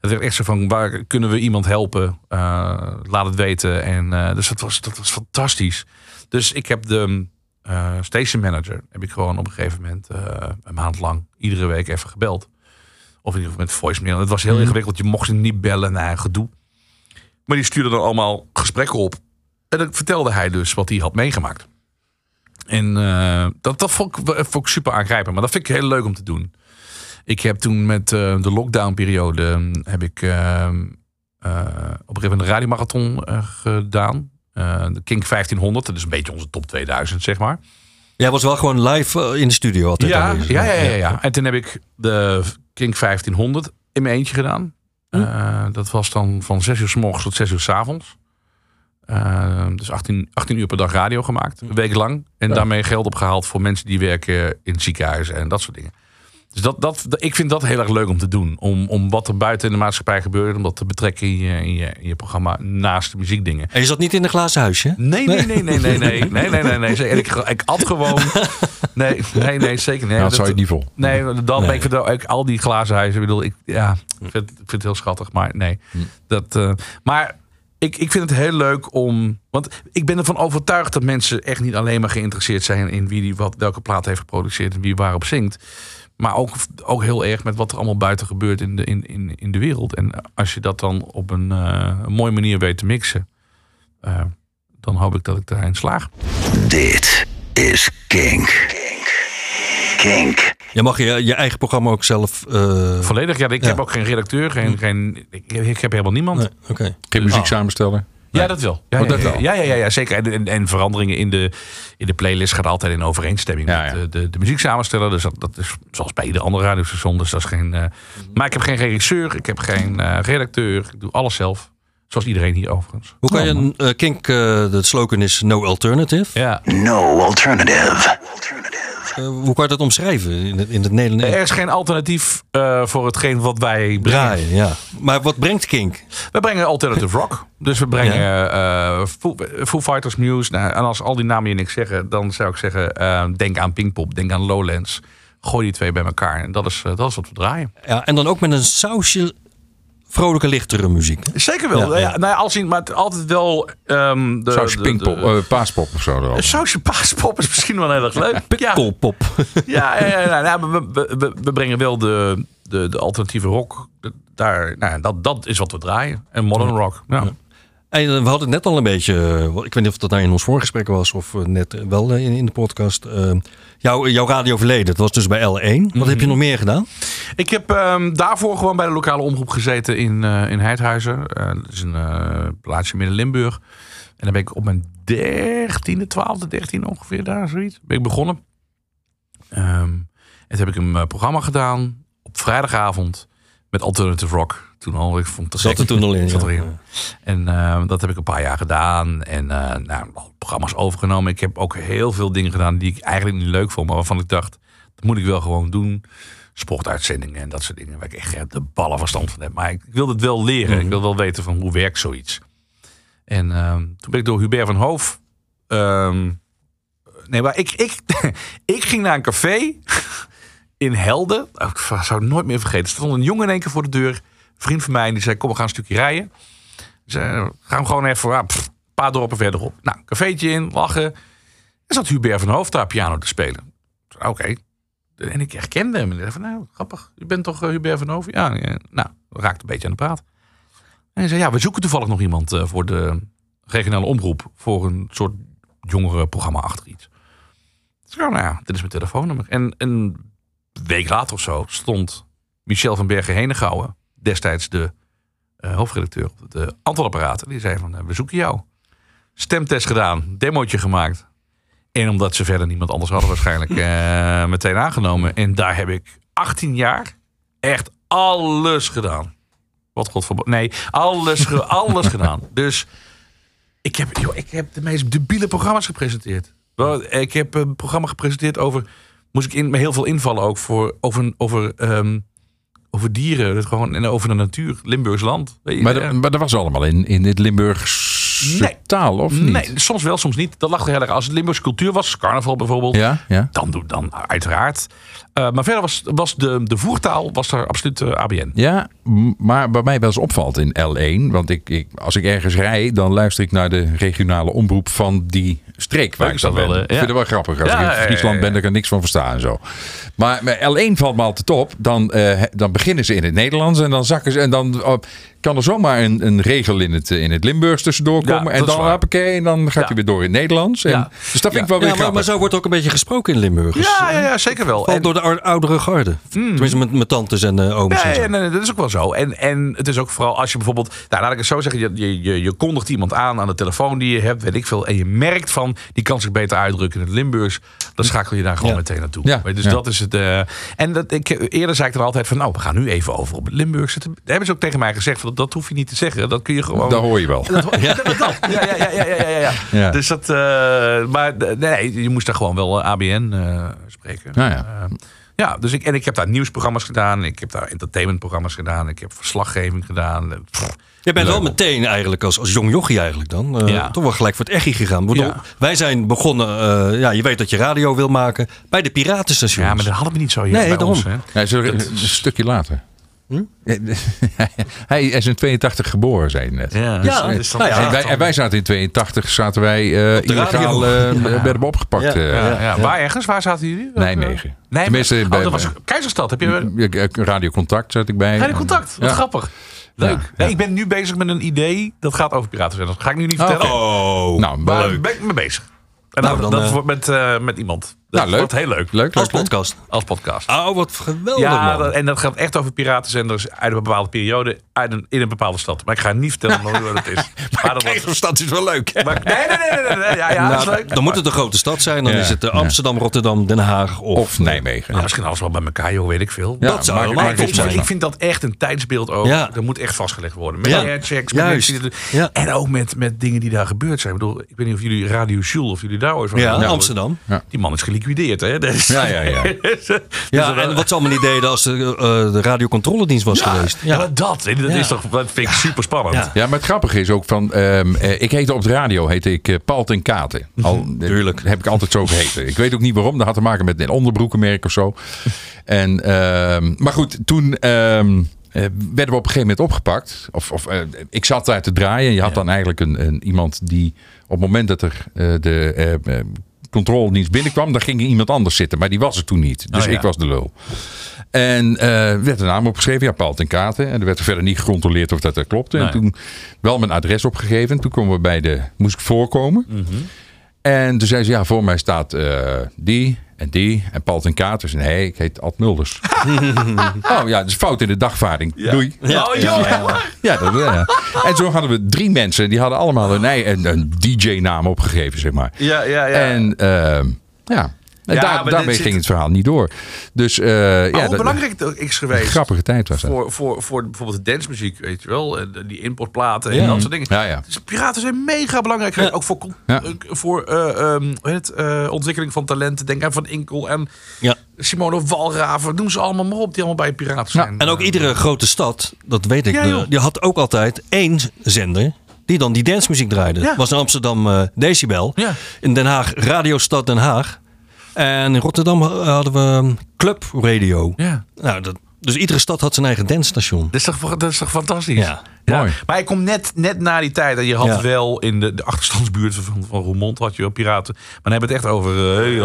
Het werd echt zo van, waar kunnen we iemand helpen? Eh, laat het weten. En, eh, dus dat was, dat was fantastisch. Dus ik heb de eh, station manager, heb ik gewoon op een gegeven moment een maand lang iedere week even gebeld. Of in ieder geval met voicemail. Het was heel ingewikkeld. Je mocht hem niet bellen naar gedoe. Maar die stuurde dan allemaal gesprekken op. En dan vertelde hij dus wat hij had meegemaakt. En eh, dat, dat vond, ik, vond ik super aangrijpend. Maar dat vind ik heel leuk om te doen. Ik heb toen met eh, de lockdown-periode... hm, heb ik eh, eh, op een gegeven moment een radiomarathon eh, gedaan. Eh, de Kink 1500. Dat is een beetje onze top 2000, zeg maar. Jij was wel gewoon live eh, in de studio altijd Ja, aanwezig. ja, ja, ja, ja. En toen heb ik de Kink 1500 in mijn eentje gedaan. Eh, dat was dan van 6 uur s morgens tot 6 uur s avonds. Eh, dus 18, 18 uur per dag radio gemaakt, een week lang. En daarmee geld opgehaald voor mensen die werken in ziekenhuizen en dat soort dingen. Dus dat, dat, ik vind dat heel erg leuk om te doen. Om, om wat er buiten in de maatschappij gebeurt, om dat te betrekken in je, in je, in je programma naast de muziekdingen. En je zat niet in een glazen huisje? Nee, nee, nee, nee, nee, nee, nee, nee, nee, nee. Ik, ik at gewoon. Nee, nee, nee, zeker niet. Nou, dat zou je niet vol. Nee, dan ben ik vind ook al die glazen huizen. Ik bedoel, ik, ja, ik vind, ik vind het heel schattig, maar nee. Dat, eh, maar ik, ik vind het heel leuk om. Want ik ben ervan overtuigd dat mensen echt niet alleen maar geïnteresseerd zijn in wie die wat, welke plaat heeft geproduceerd en wie waarop zingt. Maar ook, ook heel erg met wat er allemaal buiten gebeurt in de, in, in, in de wereld. En als je dat dan op een, eh, een mooie manier weet te mixen, eh, dan hoop ik dat ik daarin slaag. Dit is Kink. Kink. Je mag je, je eigen programma ook zelf... eh, Volledig, ja. Ik Ja. heb ook geen redacteur, geen, geen, ik, ik heb helemaal niemand. nee, Oké. Geen muziek samensteller. Ja, dat wel. Ja, Oh, ja, dat ja, wel. Ja, ja, ja, ja, zeker. En, en, en veranderingen in de, in de playlist gaat altijd in overeenstemming Ja, met ja. de, de, de muzieksamensteller. Dus dat, dat is zoals bij ieder andere radiostation. Dus dat is geen. eh, maar ik heb geen regisseur, ik heb geen eh, redacteur. Ik doe alles zelf. Zoals iedereen hier overigens. Hoe kan je een eh, Kink, eh, de slogan is no alternative. Ja. No alternative. Eh, hoe kan je dat omschrijven in het, in het Nederlands? Er is geen alternatief eh, voor hetgeen wat wij brengen. Draaien, ja. Maar wat brengt Kink? We brengen alternative rock. Dus we brengen eh Foo, Foo Fighters Muse. Nou, en als al die namen je niks zeggen, dan zou ik zeggen: eh, denk aan Pinkpop, denk aan Lowlands. Gooi die twee bij elkaar. En dat is, eh, dat is wat we draaien. Ja, en dan ook met een sausje vrolijke, lichtere muziek. hè? Zeker wel. Ja, Ja. Nou ja, als in, maar het altijd wel. ehm de, Sausje de- pinkpop, de- eh, paaspop of zo. erop. een sausje paaspop is misschien wel heel erg leuk. Ja, Koolpop. ja, ja, ja, ja, nou, we, we, brengen wel de, de, de alternatieve rock. Daar, nou, ja, dat, dat is wat we draaien. En modern rock. Ja. We hadden het net al een beetje, eh, ik weet niet of dat nou in ons voorgesprek was of eh, net wel eh, in, in de podcast. Jouw, jouw radioverleden, dat was dus bij L1. Wat heb je nog meer gedaan? Ik heb ehm, daarvoor gewoon bij de lokale omroep gezeten in, in Heidhuizen. Dat is een plaatsje midden Limburg. En dan ben ik op mijn dertiende, twaalfde, dertiende ongeveer daar, zoiets. Ben ik begonnen. Ehm, en toen heb ik een programma gedaan op vrijdagavond met Alternative Rock. Toen al, ik vond het Zat er toen al in, Zat ja. erin. En ehm, dat heb ik een paar jaar gedaan. En eh nou, programma's overgenomen. Ik heb ook heel veel dingen gedaan die ik eigenlijk niet leuk vond. Maar waarvan ik dacht, dat moet ik wel gewoon doen. Sportuitzendingen en dat soort dingen. Waar ik echt geen de ballen verstand van heb. Maar ik, ik wilde het wel leren. Ik wil wel weten van hoe werkt zoiets. En ehm, toen ben ik door Hubert van Hoof... ehm, nee, maar ik, ik, ik ging naar een café in Helden. Oh, Ik zou het nooit meer vergeten. Er stond een jongen in één keer voor de deur. Vriend van mij. Die zei, kom we gaan een stukje rijden. Eh, gaan we gewoon even pff, een paar dorpen verderop. Nou, cafeetje in, lachen. En zat Hubert van Hoofd daar piano te spelen. Oké. En ik herkende hem. En ik van, nou, grappig. Je bent toch eh, Hubert van Hoofd? Ja. Nou, we raakten een beetje aan de praat. En hij zei, ja, we zoeken toevallig nog iemand eh, voor de regionale omroep. Voor een soort jongerenprogramma achter iets. Dus zei, nou ja, dit is mijn telefoonnummer. En een week later of zo stond Michel van Bergen Henegouwen, destijds de eh, hoofdredacteur op de antwoordapparaten. Die zei van, eh, we zoeken jou. Stemtest gedaan, demootje gemaakt. En omdat ze verder niemand anders hadden waarschijnlijk eh, meteen aangenomen. En daar heb ik 18 jaar echt alles gedaan. Wat godverboden. Nee, alles, alles gedaan. Dus ik heb, joh, ik heb de meest debiele programma's gepresenteerd. Ik heb een programma gepresenteerd over. Moest ik in, heel veel invallen ook voor. Over, over, ehm, over dieren. Dat gewoon, en over de natuur. Limburgs land. Weet je, Maar, dat, maar dat was allemaal in, in het Limburgse Nee. taal, of niet? Nee, soms wel, soms niet. Dat lag er heel erg. Als het Limburgse cultuur was, carnaval bijvoorbeeld. Ja, ja. Dan, doe- dan uiteraard. Eh, maar verder was, was de, de voertaal was er absoluut eh, ABN. Ja, maar bij mij wel eens opvalt in L1. Want ik, ik, als ik ergens rij, dan luister ik naar de regionale omroep van die streek waar ik ben. wel, hè? Ik vind het wel grappig. Als ik in ja, Friesland ben, dan kan ik niks van verstaan en zo. Maar bij L1 valt me altijd op. Dan, eh, dan beginnen ze in het Nederlands en dan zakken ze. En dan kan er zomaar een, een regel in het, in het Limburgs tussendoor Ja, komen. en dan, hoppakee, en dan gaat Ja. hij weer door in het Nederlands. En, Ja. Dus dat vind ik wel Ja, weer maar, maar zo wordt ook een beetje gesproken in Limburg. Dus, Ja, ja, ja, zeker wel. En- door de ou- oudere garde. Tenminste met, met tantes en eh ooms. en Nee, nee, nee, dat is ook wel zo. En, en het is ook vooral als je bijvoorbeeld, nou laat ik het zo zeggen, je, je, je, je kondigt iemand aan aan de telefoon die je hebt, weet ik veel, en je merkt van, die kan zich beter uitdrukken in het Limburgs, dan schakel je daar gewoon Ja. meteen naartoe. Ja, Dus ja. dat is het. eh, en dat, ik, eerder zei ik er altijd van, nou, we gaan nu even over op het Limburgs. Dat hebben ze ook tegen mij gezegd, van, dat hoef je niet te zeggen, dat kun je gewoon... Dat hoor je wel. Dat, ja. Ja, ja, ja, ja, ja, ja, ja. Ja. Dus dat, eh, maar nee, je moest daar gewoon wel eh, ABN eh, spreken. Nou ja. Eh, ja, dus ik, en ik heb daar nieuwsprogramma's gedaan. Ik heb daar entertainmentprogramma's gedaan. Ik heb verslaggeving gedaan. Pff, Je bent wel meteen eigenlijk als, als jong jochie eigenlijk dan. eh, Ja. Toch wel gelijk voor het echi gegaan. Ik bedoel, Ja. Wij zijn begonnen, eh, ja, je weet dat je radio wil maken, bij de piratenstations. Ja, maar dat hadden we niet zo hier Nee, bij daarom. ons. Hè. Er een, een stukje later. Hm? hij is in 82 geboren, zei je net. Ja, Ja, dus dan- nou ja. En wij, en wij zaten in 82, zaten wij eh de illegaal, eh, werden we opgepakt. Ja. eh, ja, ja. Waar ergens? Waar zaten jullie? Nijmegen. Nee, Tenminste, oh, bij- dat was Keizerstad. Heb je Ja, Radio Contact zat ik bij. Radio Contact? Wat Ja. grappig. Leuk. Ja, Nee, ja. ik ben nu bezig met een idee. Dat gaat over piraten. Dat ga ik nu niet vertellen. Oh, Nou, Maar leuk. ben ik mee bezig. En Nou, dan, dan, dat eh, wordt met, eh, met iemand. Dat Nou, leuk. wordt heel leuk. Leuk, als leuk, leuk. podcast. Als podcast. Oh, wat geweldig Ja, man. dat- en dat gaat echt over piratenzenders uit een bepaalde periode uit een, in een bepaalde stad. Maar ik ga niet vertellen wat het is. Maar dat wordt, dat is wel leuk. maar, nee, nee, nee, nee, nee, nee, Ja, ja, dat is Nou, leuk. dan moet het een grote stad zijn. Dan Ja, is het eh, ja. Amsterdam, Rotterdam, Den Haag of, Of Nijmegen. Nou, misschien alles wel bij elkaar, joh, weet ik veel. Ja, dat zou Maar ik, vind, zijn. ik vind dat echt een tijdsbeeld ook. Ja. Dat moet echt vastgelegd worden. Met Ja. airchecks, met. En ook met, met dingen die daar gebeurd zijn. Ik bedoel, ik weet niet of jullie Radio Jules, of jullie daar ooit van Ja. Amsterdam. Die man is geliquideerd, hè? Dus, Ja, ja, ja. dus, Ja, eh, en wat ze allemaal niet deden als de, eh, de radiocontroledienst was ja, geweest. ja, maar dat, hè, dat Ja. is toch, dat vind ik super spannend. Ja. Ja, maar het grappige is ook van, ehm, eh, ik heette op de radio, heette ik eh, Paul ten Katen. Al, eh, Tuurlijk. Heb ik altijd zo geheten. Ik weet ook niet waarom, dat had te maken met een onderbroekenmerk of zo. En, ehm, maar goed, toen ehm, eh, werden we op een gegeven moment opgepakt. Of, of ik zat daar te draaien. Je had dan eigenlijk een, een, iemand die op het moment dat er eh, de controledienst binnenkwam, dan ging er iemand anders zitten. Maar die was er toen niet. Dus Oh, ja. ik was de lul. En eh werd de naam opgeschreven, ja, Paul ten Katen. En er werd er verder niet gecontroleerd of dat, dat klopte. En toen wel mijn adres opgegeven. Toen komen we bij de, moest ik voorkomen. Mhm. En toen zei ze, ja, voor mij staat eh, die en die en Paul ten Katen. Zei, nee, ik heet Ad Mulders. oh ja, dus fout in de dagvaarding. Doei. Oh, joh, Ja, dat, ja. En zo hadden we drie mensen. Die hadden allemaal een, een, een DJ-naam opgegeven, zeg maar. Ja, ja, ja. En ehm, ja, en Ja, daar, daarmee zit- ging het verhaal niet door. Dus eh, Maar ja, hoe dat- belangrijk het ook is geweest grappige tijd was dat. voor, voor, voor bijvoorbeeld de dancemuziek, weet je wel. en Die importplaten en Ja. dat soort dingen. Ja, ja. Dus piraten zijn mega belangrijk geweest. Ook voor, eh, voor eh, ehm, heet het, eh, ontwikkeling van talenten. Denk aan Van Inkel en Ja. Simone Walraven. Noem ze allemaal maar op die allemaal bij piraten zijn. En ook iedere grote stad, dat weet ik, de- joh. die had ook altijd één zender die dan die dancemuziek draaide. Ja. was in Amsterdam eh, Decibel. Ja. In Den Haag Radio Stad Den Haag. En in Rotterdam hadden we um, Club Radio. Ja. Nou, dat, dus iedere stad had zijn eigen dancestation. Dat is toch, dat is toch fantastisch? Ja. Mooi. Maar ik kom net, net na die tijd. En je had Ja. wel in de, de achterstandsbuurt van, van Roermond had je wel piraten. Maar dan hebben we het echt over uh, hey.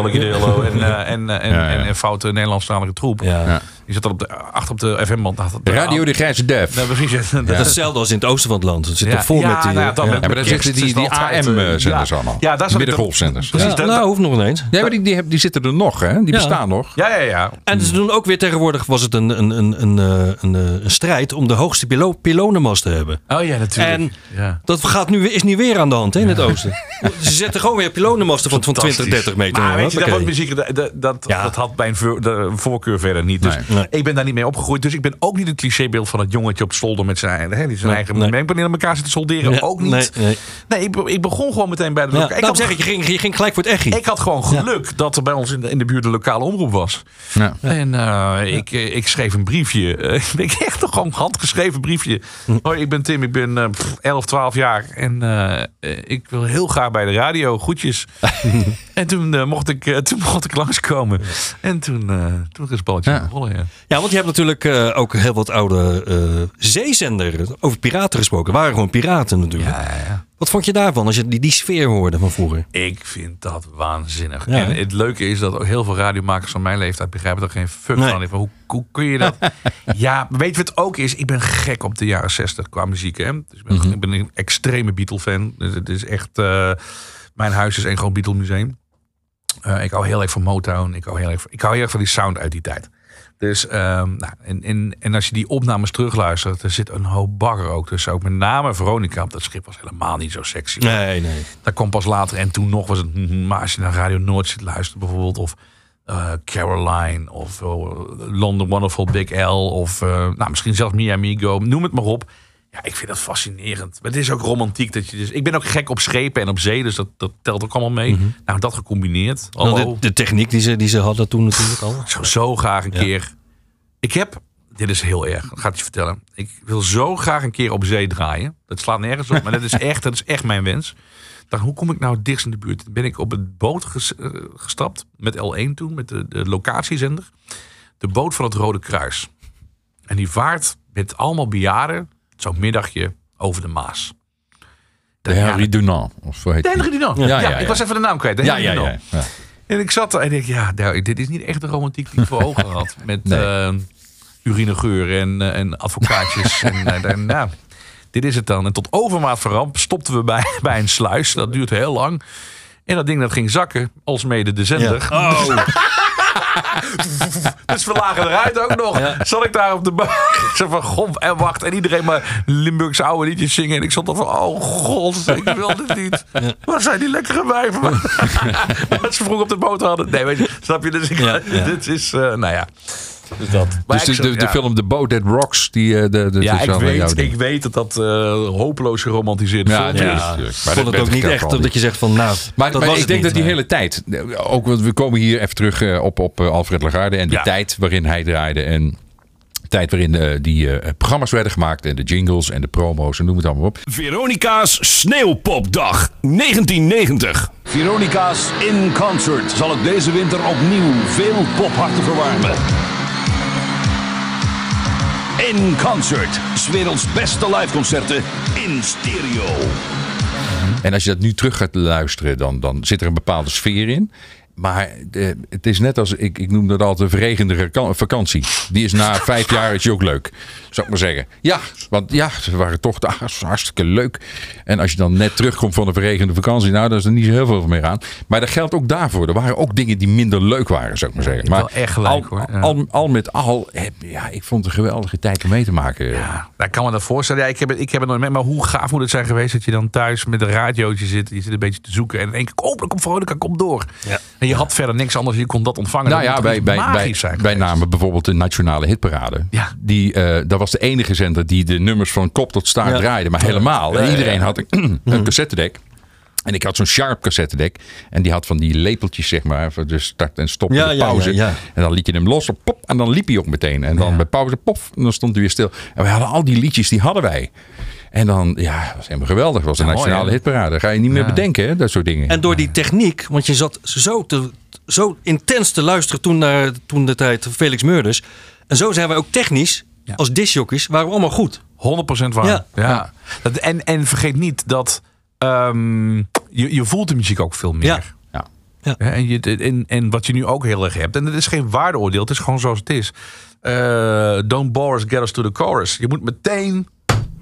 En, eh, en, eh, en, Ja, ja. en, en foute Nederlandstalige troep. Ja. Ja. Je zat dan op de, achter op de FM-band. Radio de Grijze Def. Ja, precies. Ja. Dat is hetzelfde als in het oosten van het land. Het zit Ja. er vol Ja, met die... nou ja, dan ja. met- Ja, maar zitten die, die altijd, eh, AM-zenders ja. allemaal. Ja, daar Middengolfzenders. Precies, Ja, dat- nou, hoeft nog ineens. Ja, maar die, die, die zitten er nog, hè? Die Ja. bestaan nog. Ja, ja, ja. En ze doen ook weer tegenwoordig was het een, een, een, een, eh, een, eh, een strijd om de hoogste pilo pilonenmast te hebben. Oh ja, natuurlijk. En ja. dat gaat nu, is nu weer aan de hand hè, in het oosten. Ze zetten gewoon weer pilonenmasten van, van 20, 30 meter. Maar weet je, dat, muziek, dat, dat, dat, Ja. dat had mijn voor- de voorkeur verder niet. Dus Nee. Nee. ik ben daar niet mee opgegroeid. Dus ik ben ook niet het clichébeeld van het jongetje op zolder met zijn, hè, die zijn Nee, eigen nee. mengpaneel aan elkaar zit te solderen. Ja, ook niet. Nee, nee. Nee, ik, ik begon gewoon meteen bij de Ja, ik, daarom had, zeg ik, je ging, je ging gelijk voor het echi. ik had gewoon geluk dat er bij ons in de, in de buurt een lokale omroep was. Ja. En eh, ik, eh, ik schreef een briefje. Ik echt nog gewoon handgeschreven briefje. Hm. Hoi, ik ben Tim, ik ben pff, 11, 12 jaar. En eh, ik wil heel graag bij de radio. Groetjes. en toen, eh, mocht ik, eh, toen mocht ik langskomen. En toen, toen is het balletje Ja. rollen. Ja. Ja, want je hebt natuurlijk ook heel wat oude zeezenders over piraten gesproken. waren gewoon piraten natuurlijk. Ja, ja. Wat vond je daarvan als je die, die sfeer hoorde van vroeger? Ik vind dat waanzinnig. Ja. En het leuke is dat ook heel veel radiomakers van mijn leeftijd begrijpen er geen fuck Nee. van. Van Hoe, hoe kun je dat? ja, weet je wat het ook is? Ik ben gek op de jaren 60 qua muziek. Hè? Dus ik, ben, Mhm. ik ben een extreme Beatle-fan. Dus het is echt... eh, mijn huis is een groot Beatle-museum. Eh, ik hou heel erg van Motown. Ik hou heel erg, ik hou heel erg van die sound uit die tijd. Dus, ehm, nou, en, en, en als je die opnames terugluistert, er zit een hoop bagger ook tussen. Ook met name Veronica op dat schip was helemaal niet zo sexy. Nee, nee. Dat kwam pas later. En toen nog was het. mhm, Maar als je naar Radio Noord zit luisteren, bijvoorbeeld. Of eh, Caroline. Of eh, London Wonderful Big L. Of eh, nou, misschien zelfs Mi Amigo. Noem het maar op. Ja, ik vind dat fascinerend. Maar het is ook romantiek. Dat je dus, ik ben ook gek op schepen en op zee. Dus dat, dat telt ook allemaal mee. Nou, dat gecombineerd. Nou, Hallo. de, de techniek die ze, die ze hadden toen natuurlijk al. Ik zou zo graag een keer. Ik heb. Dit is heel erg. Ga het je vertellen. Ik wil zo graag een keer op zee draaien. Dat slaat nergens op. Maar dat is echt, dat is echt mijn wens. Dan hoe kom ik nou dichtst in de buurt? Ben ik op het boot ges- eh, gestapt. Met L1 toen. Met de, de locatiezender. De boot van het Rode Kruis. En die vaart met allemaal bejaarden. Zo'n middagje over de Maas. De Henry Dunant. Of heet De die? Henry Dunant. Ja, Ja, ja, ik was even de naam kwijt. De Ja, ja, Dunant. ja. ja. En ik zat er en ik ja, nou, dit is niet echt de romantiek die ik voor ogen had. Met Nee. eh, urinegeur en, eh, en advocaatjes. en, eh, en, nou, dit is het dan. En tot overmaat van ramp stopten we bij, bij een sluis. Dat duurt heel lang. En dat ding dat ging zakken, alsmede de zender. Oh, Dus we lagen eruit ook nog. Zat ik daar op de bank. Van, en wacht. En iedereen maar Limburgse oude liedjes zingen. En ik zat er van, oh god, ik wil dit niet. Waar zijn die lekkere wijven? Wat ze vroeg op de boot hadden. Nee, weet je, snap je? Dus ik, Ja, ja. dit is, eh, nou ja. Dus dat. Dus de, de, de ja. film The Boat That Rocks, die, eh, de, de, Ja, ik weet, ik weet dat dat eh, hopeloos geromantiseerd Ja, film ja, is. natuurlijk. ik Maar vond dat het ook niet echt dat je zegt van nou, Maar, dat maar was ik denk niet, dat die nee. hele tijd, eh, ook want we komen hier even terug op, op Alfred Lagarde en de Ja. tijd waarin hij draaide en de tijd waarin die eh, programma's werden gemaakt en de jingles en de promo's en noem het allemaal op. Veronica's Sneeuwpopdag 1990. Veronica's In Concert zal het deze winter opnieuw veel popharten verwarmen. In Concert, werelds beste liveconcerten in stereo. En als je dat nu terug gaat luisteren, dan, dan zit er een bepaalde sfeer in. Maar eh, het is net als, ik, ik noem dat altijd een verregende vakantie. Die is na vijf jaar is ook leuk, zou ik maar zeggen. Ja, want ja, ze waren toch ah, hartstikke leuk. En als je dan net terugkomt van een verregende vakantie, nou, daar is er niet zo heel veel meer aan. Maar dat geldt ook daarvoor. Er waren ook dingen die minder leuk waren, zou ik maar zeggen. Maar wel echt gelijk, al, hoor. Ja. Al, al met al, heb- ja, ik vond het een geweldige tijd om mee te maken. Ja, ik kan me dat voorstellen. Ja, ik, heb het, ik heb het nooit mee. Maar hoe gaaf moet het zijn geweest dat je dan thuis met een radiootje zit. Je zit een beetje te zoeken. En in één keer, oh, dan komt Veronica, kom door. En je had verder niks anders. Je kon dat ontvangen. Nou ja, magisch zijn wij geweest? namen bijvoorbeeld de Nationale Hitparade. Ja. Die, eh, dat was de enige zender die de nummers van kop tot staart Ja. draaide. Maar helemaal. En iedereen had een, een cassettedek. En ik had zo'n Sharp cassettedek. En die had van die lepeltjes, zeg maar. Voor de start en stop en Ja, de ja, pauze. ja, ja. En dan liet je hem los. Pop, en dan liep hij ook meteen. En dan bij pauze, pof. En dan stond hij weer stil. En we hadden al die liedjes, die hadden wij. En dan, ja, dat was helemaal geweldig. Dat was een Ja, Nationale? Hitparade. Dat ga je niet meer bedenken, hè, dat soort dingen. En door die techniek, want je zat zo, te, zo intens te luisteren toen, naar, toen de tijd Felix Meurders. En zo zijn wij ook technisch, Ja. als discjockeys, waren we allemaal goed. 100% waar. Ja. Ja. Dat, en, en vergeet niet dat ehm, je, je voelt de muziek ook veel meer. Ja. Ja. Ja. Hè, En, je, en, en wat je nu ook heel erg hebt. En het is geen waardeoordeel. Het is gewoon zoals het is. Eh, don't bore us, get us to the chorus. Je moet meteen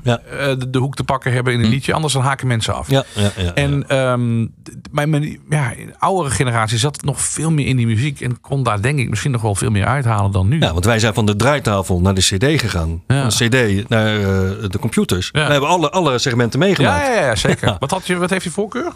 Ja. eh, de, de hoek te pakken hebben in een liedje. Anders dan haken mensen af. Ja, ja, ja, En ehm, d- mijn, mijn ja, in de oudere generatie zat nog veel meer in die muziek. En kon daar denk ik misschien nog wel veel meer uithalen dan nu. Ja, want wij zijn van de draaitafel naar de CD gegaan. Ja. Van de CD naar eh, de computers. Ja. We hebben alle, alle segmenten meegemaakt. ja, ja, zeker. Wat, had je, wat heeft je voorkeur?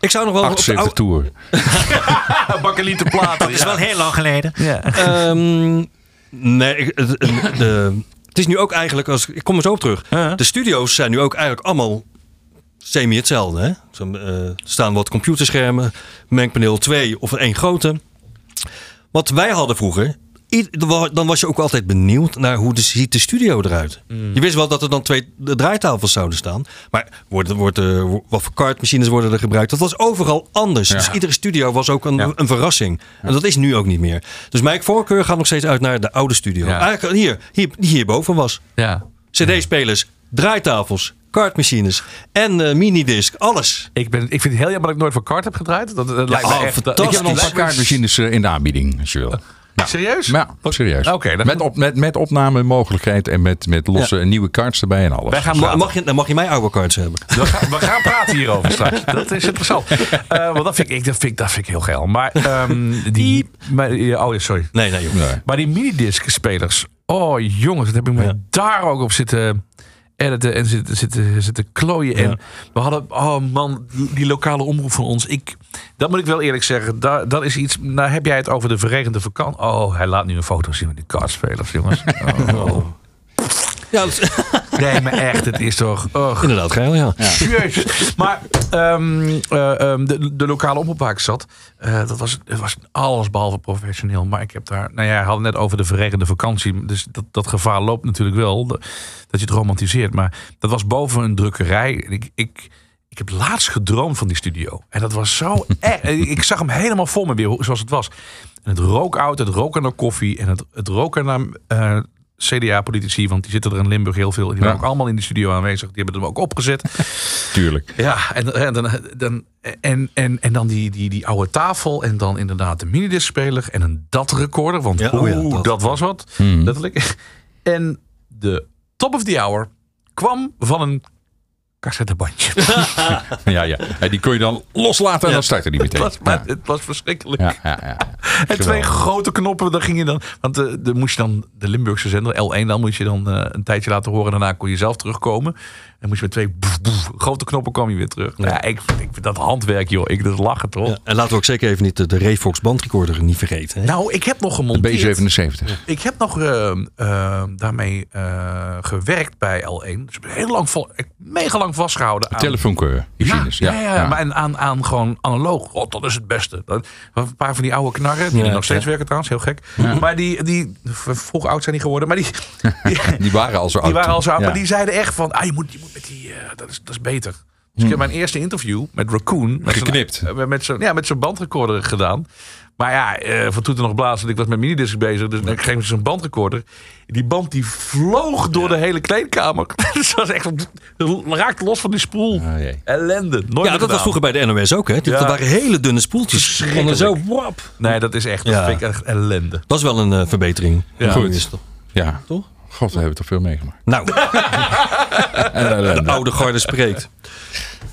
Ik zou nog wel. op de 78 oude- Tour. Bakkelieten platen. Dat is wel heel lang geleden. Ja. Ehm, nee, ik- het, het- de, het is nu ook eigenlijk, als, ik kom er zo op terug. De studio's zijn nu ook eigenlijk allemaal semi hetzelfde. Hè? Eh, er staan wat computerschermen, mengpaneel 2 of één grote. Wat wij hadden vroeger, dan was je ook altijd benieuwd naar hoe de, ziet de studio eruit. Je wist wel dat er dan twee de draaitafels zouden staan. Maar wordt, wordt wat voor kartmachines worden er gebruikt? Dat was overal anders. Dus iedere studio was ook een, Ja. een verrassing. En dat is nu ook niet meer. Dus mijn voorkeur gaat nog steeds uit naar de oude studio. Ja. Eigenlijk hier, hier, die hierboven was. ja. CD-spelers, draaitafels, kartmachines en eh, minidisc. Alles. Ik, ben, ik vind het heel jammer dat ik nooit voor kart heb gedraaid. Dat, dat lijkt me oh, echt... fantastisch. Ik heb nog een paar kaartmachines eh, in de aanbieding, als je wil. Serieus? Ja, serieus. Oké, dan- met, op, met, met opnamemogelijkheid en met, met losse nieuwe cards erbij en alles. Wij gaan mag je, dan mag je mijn oude cards hebben. We gaan, we gaan praten hierover straks. Dat is interessant. Eh, want dat vind, ik, dat, vind, ik- dat vind ik heel geil. Maar ehm, die... Maar, ja, oh ja, sorry. Nee, nee. Maar die minidisc spelers. Oh jongens, dat heb ik me Ja. daar ook op zitten editen en zitten, zitten, zitten klooien. Ja. En we hadden, oh man, die, die lokale omroep van ons. Ik, dat moet ik wel eerlijk zeggen. Daar, dat is iets, nou heb jij het over de verregende vakantie. Oh, hij laat nu een foto zien met die kaartspelers, jongens. Oh. Ja, dat is- Nee, maar echt, het is toch... Oh, inderdaad, geil, ja. Jezus. Maar ehm, eh, ehm, de, de lokale omroep waar ik zat, eh, dat was, het was alles behalve professioneel. Maar ik heb daar, nou ja, we hadden net over de verregende vakantie. Dus dat, dat gevaar loopt natuurlijk wel, dat je het romantiseert. Maar dat was boven een drukkerij. En Ik, ik, ik heb laatst gedroomd van die studio. En dat was zo erg. Ik zag hem helemaal voor me weer, zoals het was. En het rook oud, het rook naar koffie en het, het rook naar eh, CDA-politici. Want die zitten er in Limburg heel veel. Die waren Ja. ook allemaal in de studio aanwezig. Die hebben hem ook opgezet. Tuurlijk. Ja, en, en, dan, dan, en, en, en dan die, die, die oude tafel. En dan inderdaad de minidiscspeler. En een DAT-recorder. Want Ja, oh ja, dat. dat was wat. Hmm. Letterlijk. En de top of the hour kwam van een cassettebandje. Ja, ja. En die kon je dan loslaten en dan startte die het, meteen. was, maar ja. het was verschrikkelijk. Ja, ja, ja. En twee grote knoppen, daar ging je dan. Want uh, dan moest je dan de Limburgse zender, L1, dan moest je dan uh, een tijdje laten horen. Daarna kon je zelf terugkomen. En moest je met twee boef, boef, grote knoppen kwam je weer terug. Ja, ja ik, ik vind dat handwerk, joh. Ik dat lachen toch? Ja, en laten we ook zeker even niet de, de Refox bandrecorder niet vergeten. Hè? Nou, ik heb nog De gemonteerd. B77. Ik heb nog uh, uh, daarmee uh, gewerkt bij L1. Dus ik heel lang, vol, mega lang vastgehouden aan... Telefoonkeur. Ja, ja, ja, ja, maar aan, aan gewoon analoog. God, dat is het beste. Dat, een paar van die oude knarren, die Ja, nog steeds ja. werken trouwens, heel gek. Maar die, die, vroeg oud zijn die geworden, maar die, die, Die waren al zo oud. die waren al zo oud. Ja. Maar die zeiden echt van, ah, je, moet, je moet met die, uh, dat, is, dat is beter. Dus ik heb mijn eerste interview met Raccoon. Met Geknipt. eh, met zo'n ja, met zo'n bandrecorder gedaan. Maar ja, eh, van toeten nog blazen. Ik was met minidisc bezig. Dus ik geef zo'n bandrecorder. Die band die vloog door de hele kleedkamer. dus dat was echt... Raakte los van die spoel. Ah. Ellende. Nooit Ja, dat was vroeger bij de NOS ook, hè? Dat Ja. waren hele dunne spoeltjes. Konden zo, wap. Nee, dat is echt, dat Ja. vind ik echt ellende. Dat was wel een eh, verbetering. Ja. Goed. Is? Ja. Toch? God, we hebben toch veel meegemaakt. Nou, de oude garde spreekt.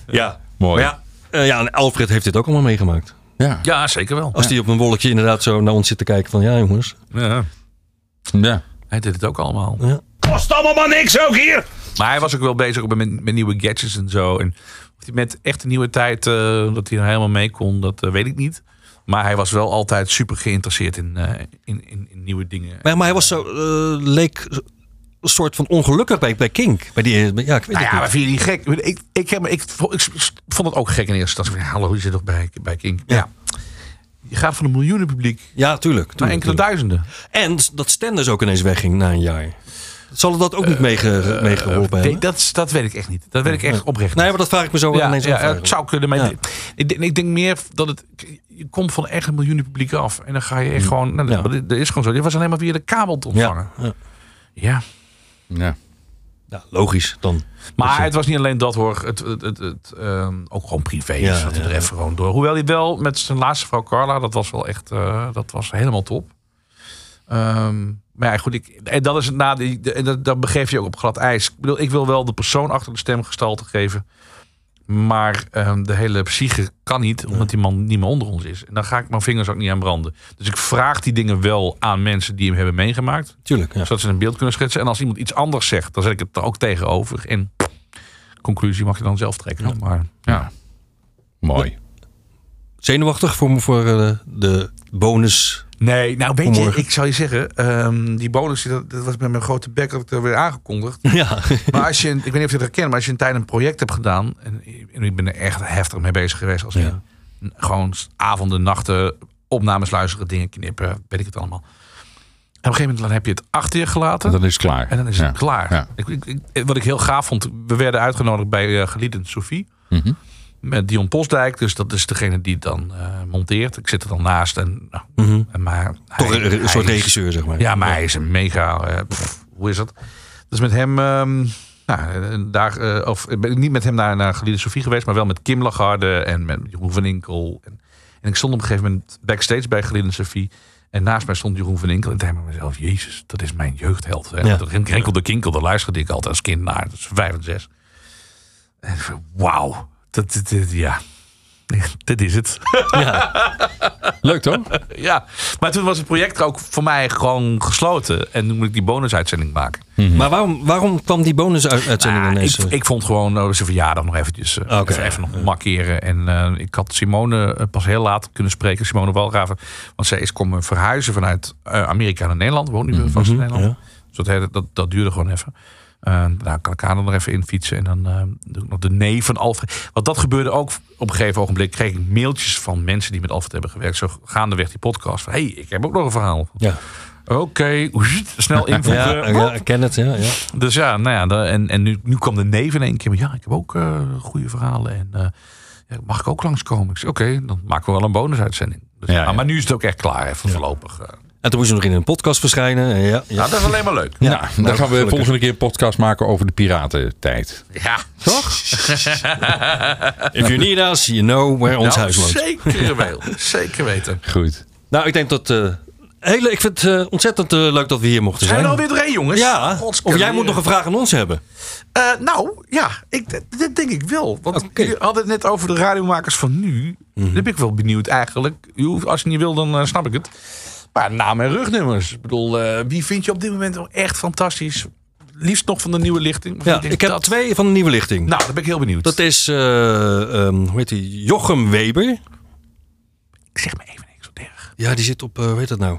Ja. Mooi. Maar ja, eh, ja, en Alfred heeft dit ook allemaal meegemaakt. Ja. Ja, zeker wel. Als die op een wolkje inderdaad zo naar ons zit te kijken van... Ja, jongens. Ja. ja. Hij deed het ook allemaal. Ja. Kost allemaal maar niks ook hier. Maar hij was ook wel bezig met, met nieuwe gadgets en zo. En of hij met echt een nieuwe tijd, eh, dat hij er helemaal mee kon, dat eh, weet ik niet. Maar hij was wel altijd super geïnteresseerd in, eh, in, in, in nieuwe dingen. Maar, maar hij was zo... eh, leek een soort van ongelukkig bij, bij Kink. Bij die, bij- ja, ik weet Nou ja, maar vind je die gek? Ik, ik, heb, ik, vond- ik vond het ook gek in eerste instantie. Hallo, je zit toch bij, bij King? Ja. Ja. Je gaat van een miljoenen publiek Ja, tuurlijk. naar tuurlijk, enkele tuurlijk. duizenden. En dat Stenders ook ineens wegging na een jaar. Zal dat ook niet meege, meegeholpen Nee, hebben? dat, weet ik echt niet. Dat weet ik echt oprecht Nee, maar dat vraag ik me zo ja, ineens ja, af. het zou kunnen. Maar Ja. ik, denk- ik denk meer dat het... Je komt van echt een miljoenen publiek af. En dan ga je echt gewoon... Nou, Ja. dat, dat is gewoon zo. Dit was alleen maar via de kabel te ontvangen. ja, ja. Ja. Logisch dan. Maar het was niet alleen dat hoor. Het, het, het, het, ehm, ook gewoon privé. Ja, zat ja, er ja. even gewoon door. Hoewel hij wel met zijn laatste vrouw Carla, dat was wel echt, eh, dat was helemaal top. Ehm, maar ja, goed, ik, en dat is het na die, de- en dat, dat begeef je ook op glad ijs. Ik bedoel, ik wil wel de persoon achter de stem gestalte geven. Maar ehm, de hele psyche kan niet, omdat die man niet meer onder ons is. En dan ga ik mijn vingers ook niet aan branden. Dus ik vraag die dingen wel aan mensen die hem hebben meegemaakt Tuurlijk, ja. zodat ze een beeld kunnen schetsen. En als iemand iets anders zegt, dan zet ik het er ook tegenover. En conclusie mag je dan zelf trekken. Maar ja. Mooi. Zenuwachtig voor, voor eh, de bonus. Nee, nou weet je, ik zou je zeggen, ehm, die bonus, dat, dat was met mijn grote bek had ik er weer aangekondigd. Ja, Maar als je, ik weet niet of je het herkent, maar als je een tijd een project hebt gedaan, en, en ik ben er echt heftig mee bezig geweest, als Ja. in, gewoon avonden, nachten, opnames luisteren, dingen knippen, weet ik het allemaal. En op een gegeven moment dan heb je het achter je gelaten. Dan is het klaar. En dan is het klaar. Ja. Ik, ik, wat ik heel gaaf vond, we werden uitgenodigd bij uh, Gelieden Sophie. Mhm. Met Dion Postdijk, dus dat is degene die het dan eh, monteert. Ik zit er dan naast. En, nou, Mhm. maar toch hij- een, hij soort is- regisseur, zeg maar. Ja, maar hij is een mega. eh, pff, hoe is dat? Dus met hem. ehm, nou, eh, of ik ben niet met hem naar, naar Gelieden Sophie geweest, maar wel met Kim Lagarde en met Jeroen van Inkel. En, en ik stond op een gegeven moment backstage bij Gelieden Sophie. En naast mij stond Jeroen van Inkel. En toen dacht ik mezelf, jezus, dat is mijn jeugdheld. Hè? Ja. Dat Renkel de Kinkel, daar luisterde ik altijd als kind naar. Dat is vijf en zes. En ik wauw. Dat, dat, dat- ja, dit is het. Leuk toch? ja, maar toen was het project ook voor mij gewoon gesloten. En toen moet ik die bonusuitzending maken. Maar waarom, waarom kwam die bonusuitzending Nou, ineens? ik, eh? ik vond gewoon uh, zijn verjaardag nog eventjes uh, Ah, oké. even, even nog markeren. En uh, ik had Simone pas heel laat kunnen spreken, Simone Walraven. Want zij is komen verhuizen vanuit uh, Amerika naar Nederland. Woont nu vast in Nederland. ja. Dus dat, dat, dat duurde gewoon even. Uh, daar kan ik haar dan nog even in fietsen. En dan uh, doe ik nog de nee van Alfred. Want dat gebeurde ook op een gegeven ogenblik. Kreeg ik mailtjes van mensen die met Alfred hebben gewerkt. Zo gaandeweg die podcast. Van, hey, ik heb ook nog een verhaal. Ja. Oké, okay. snel invoegen. Ja, ja, ik ken het. Ja, ja. Dus ja, nou ja, de, en, en nu, nu kwam de neef in één keer. Maar ja, ik heb ook uh, goede verhalen. En ja, mag ik ook langskomen? Ik zei, oké, okay, dan maken we wel een bonusuitzending. Dus, ja. Maar nu is het ook echt klaar, even voorlopig. En toen moest je nog in een podcast verschijnen. Ja, ja. Nou, dat is alleen maar leuk. Ja, nou, dan gaan we gelukkig. volgende keer een podcast maken over de piratentijd. Ja, Toch? If you need us, you know where ons nou, huis woont. zeker wel. zeker weten. Goed. Nou, ik denk dat... eh, hele, ik vind het eh, ontzettend eh, leuk dat we hier mochten Zijn zijn. we er alweer doorheen, jongens? Ja, of jij moet nog een vraag aan ons hebben. Uh, nou, ja, ik, dat, denk ik wel. Want Oké. je had het net over de radiomakers van nu. Daar ben ik wel benieuwd eigenlijk. Als je niet wil, dan uh, snap ik het. Maar naam en rugnummers. Ik bedoel, uh, wie vind je op dit moment echt fantastisch? Liefst nog van de nieuwe lichting. Ja, ik heb dat- twee van de nieuwe lichting. Nou, daar ben ik heel benieuwd. Dat is, eh, ehm, hoe heet die? Jochem Weber. Ik zeg me even niks wat erg. Ja, die zit op, eh, hoe heet dat nou?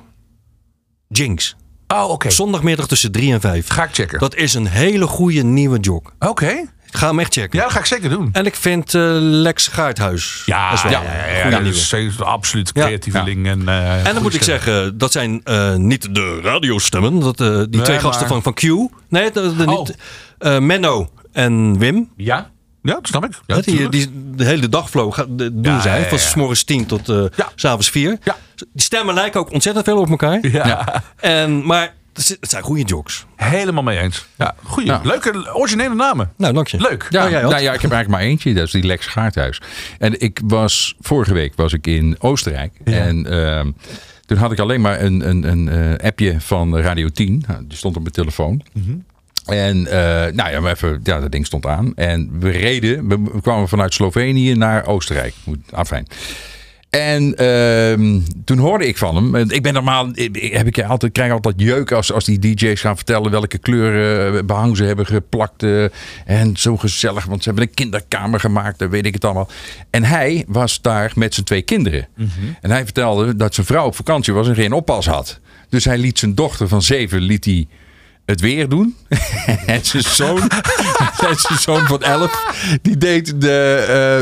Jinx. Oh, oké. Zondagmiddag tussen 3 en 5. Ga ik checken. Dat is een hele goede nieuwe jog. Oké. Ga hem echt checken. Ja, dat ga ik zeker doen. En ik vind eh, Lex Gaarthuis. Ja, dat is wel ja, een ja, ja, goede ja, dus absoluut Ja. creatieveling. En, uh, En dan moet ik zeggen, dat zijn eh, niet de radiostemmen. Dat, eh, die twee maar- gasten van, van Q. Nee, de, de, Oh. niet, eh, Menno en Wim. Ja? Ja, dat snap ik. Ja, die, die, de hele dagflow gaat- de- doen Ja, zij. Van ja. s morgens 10 tot eh Ja. s s'avonds 4. Ja. Die stemmen lijken ook ontzettend veel op elkaar. ja. En, maar het zijn goede jokes. helemaal mee eens. Ja, goeie. Ja. Leuke, originele namen. Nou, dank je. Leuk. Ja, Oh, jij had? nou ja, ik heb eigenlijk maar eentje. Dat is die Lex Gaarthuis. En ik was vorige week was ik in Oostenrijk. En ehm, toen had ik alleen maar een, een, een eh, appje van Radio 10. Nou, die stond op mijn telefoon. En eh, nou ja, maar even, ja, dat ding stond aan. En we reden, we, we kwamen vanuit Slovenië naar Oostenrijk. Moet- Afijn. En ehm, toen hoorde ik van hem. Ik ben normaal, ik- heb ik altijd, krijg altijd jeuk als, als die DJ's gaan vertellen welke kleuren eh, behang ze hebben geplakt. eh, en zo gezellig, want ze hebben een kinderkamer gemaakt, dan weet ik het allemaal. En hij was daar met zijn twee kinderen. En hij vertelde dat zijn vrouw op vakantie was en geen oppas had. Dus hij liet zijn dochter van zeven liet hij het weer doen. en zijn zoon, en zijn zoon van 11, die deed de,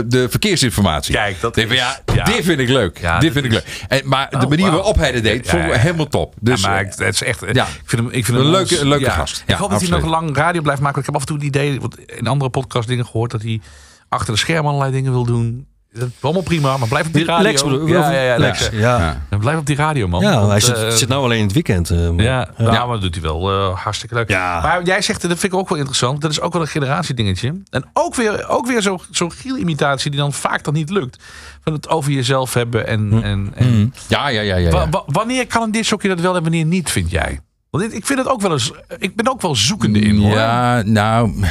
eh, de verkeersinformatie. Kijk, dat van, is- ja, ja. dit vind ik leuk. Ja, dit vind ik leuk. En, maar de Oh, manier waarop hij dat deed, vond ik helemaal top. Dus maar eh, ik- het is echt. ja. Ik vind hem, ik vind Een hem leuke- ons- leuke gast. ik hoop dat hij nog lang radio blijft maken. Ik heb af en toe het idee, want in andere podcast dingen gehoord dat hij achter de schermen allerlei dingen wil doen. Dat is allemaal prima, maar blijf op die radio. Lex bedoel ja, ja, ja, Lex. Ja, Ja. Ja, Blijf op die radio, man. Ja, Want, hij zit, eh, zit nou alleen in het weekend. eh, Ja, nou, maar dat doet hij wel eh, hartstikke leuk. Ja. Maar jij zegt, dat vind ik ook wel interessant. Dat is ook wel een generatiedingetje. En ook weer, ook weer zo'n zo Giel-imitatie die dan vaak dan niet lukt. Van het over jezelf hebben. En, Hm. en, en ja, ja, ja, ja. Wa- ja. wa- wanneer kan een disjockey dat wel en wanneer niet, vind jij? Want ik vind het ook wel eens. Ik ben ook wel zoekende in hoor. Ja, nou,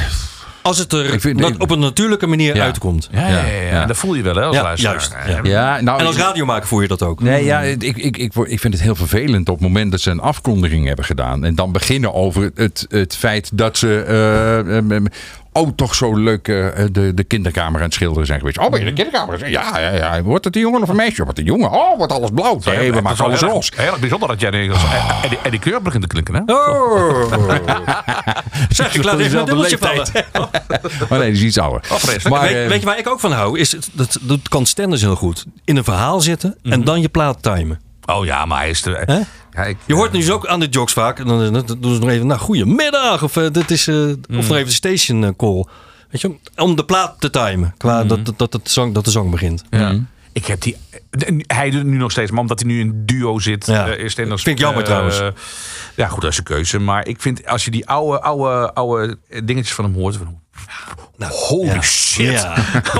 Als het er Ik vind- nat- op een natuurlijke manier uitkomt. Ja, ja, ja, ja. Ja. dat voel je wel hè, als luisteraar. juist. Ja. Nou, En als radiomaker voel je dat ook. Nee, ja, ik, ik, ik, ik vind het heel vervelend op het moment dat ze een afkondiging hebben gedaan. En dan beginnen over het, het feit dat ze. eh, em, oh, toch zo leuk eh, de, de kinderkamer aan het schilderen zijn geweest. Oh, ben je de kinderkamer? Ja, ja, ja. Wordt het een jongen of een meisje? Wordt een jongen? Oh, wordt alles blauw. Nee, we maken alles los. Heel bijzonder dat jij de, en, die, en die kleur begint te klinken, hè? Oh. zeg, ik laat even een dubbeltje vallen. Maar nee, die is iets ouder. Oh. Maar, weet, eh, weet je waar ik ook van hou? Is het, dat, dat kan Stenders heel goed. In een verhaal zitten en dan je plaat timen. Oh ja, maar hij is er. Hè? Ja, ik, Je hoort nu dus ook aan de jokes vaak. En dan, dan doen ze nog even, nou, goedemiddag. Of, eh, dit is, eh, of nog even de station eh, call. Weet je, om de plaat te timen. Qua dat, dat, dat, het zang, dat de zang begint. ja. Ik heb die. Hij doet het nu nog steeds, maar omdat hij nu in duo zit, Ja. eh, is Vind ik jammer eh, trouwens. Ja, goed, dat is een keuze. Maar ik vind als je die oude, oude, oude dingetjes van hem hoort. Van, holy ja. shit. Ja.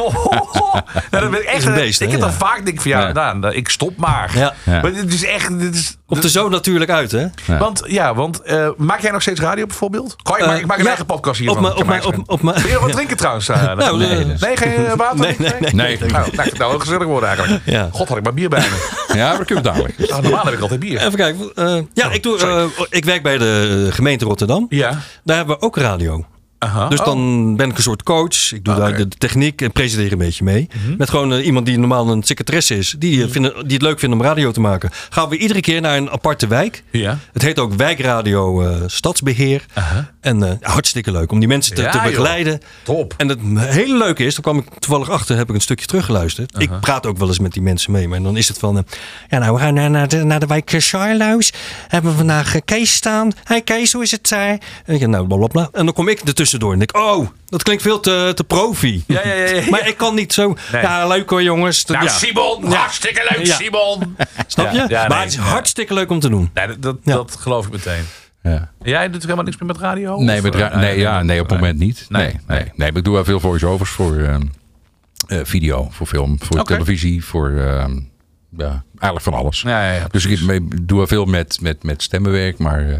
Nou, dat ben ik echt. Een beest, ik heb dan vaak denk van ja, nou, nou, ik stop maar. Maar dit is echt. Dit is, Komt er zo natuurlijk uit, hè? Want ja, want eh, maak jij nog steeds radio bijvoorbeeld? Kan je, maar, Eh, ik maak een ja. eigen podcast hier. Op mijn- op mijn- op- op mijn- Wil je wat drinken trouwens? eh, Nou, nee, eh, nee, geen eh, water? Nee, nee, nee. Nee. Nou, nou, nou gezellig worden eigenlijk. God, had ik maar bier bij me. Ja, we kunnen dadelijk. Nou, normaal heb ik altijd bier. Even kijken. eh, ja, ik, doe, eh, ik werk bij de gemeente Rotterdam. Ja. Daar hebben we ook radio. Aha. Dus Oh. dan ben ik een soort coach. Ik doe daar de techniek en presenteer een beetje mee. Met gewoon eh, iemand die normaal een secretaresse is. Die, eh, vinden, die het leuk vindt om radio te maken. Gaan we iedere keer naar een aparte wijk. Ja. Het heet ook Wijkradio eh, Stadsbeheer. En eh, hartstikke leuk om die mensen te, Ja, te joh. begeleiden. Top. En het hele leuke is, daar kwam ik toevallig achter, heb ik een stukje teruggeluisterd. Ik praat ook wel eens met die mensen mee, maar dan is het van... ja, nou, we gaan naar, naar, de, naar de wijk Charloes. Hebben we vandaag Kees staan. Hey Kees, hoe is het daar? En ik nou, blablabla. En dan kom ik er tussendoor en denk, oh, dat klinkt veel te, te profi. Ja, ja, ja, ja. Maar ik kan niet zo... Nee. Ja, leuk hoor jongens. Nou, ja. Simon, Ja. hartstikke leuk, Ja. Simon. Snap je? Ja, ja, maar nee, het is ja. hartstikke leuk om te doen. Nee, dat, dat, Ja. dat geloof ik meteen. Ja. Jij doet helemaal niks meer met radio? Nee, met eh, ra- nee, ja, nee, op het moment niet. Nee, Nee, nee, nee. maar ik doe wel veel voice-overs voor eh, eh, video, voor film, voor televisie, voor eh, ja, eigenlijk van alles. Ja, ja, ja, dus ik doe wel veel met, met, met stemmenwerk, maar eh,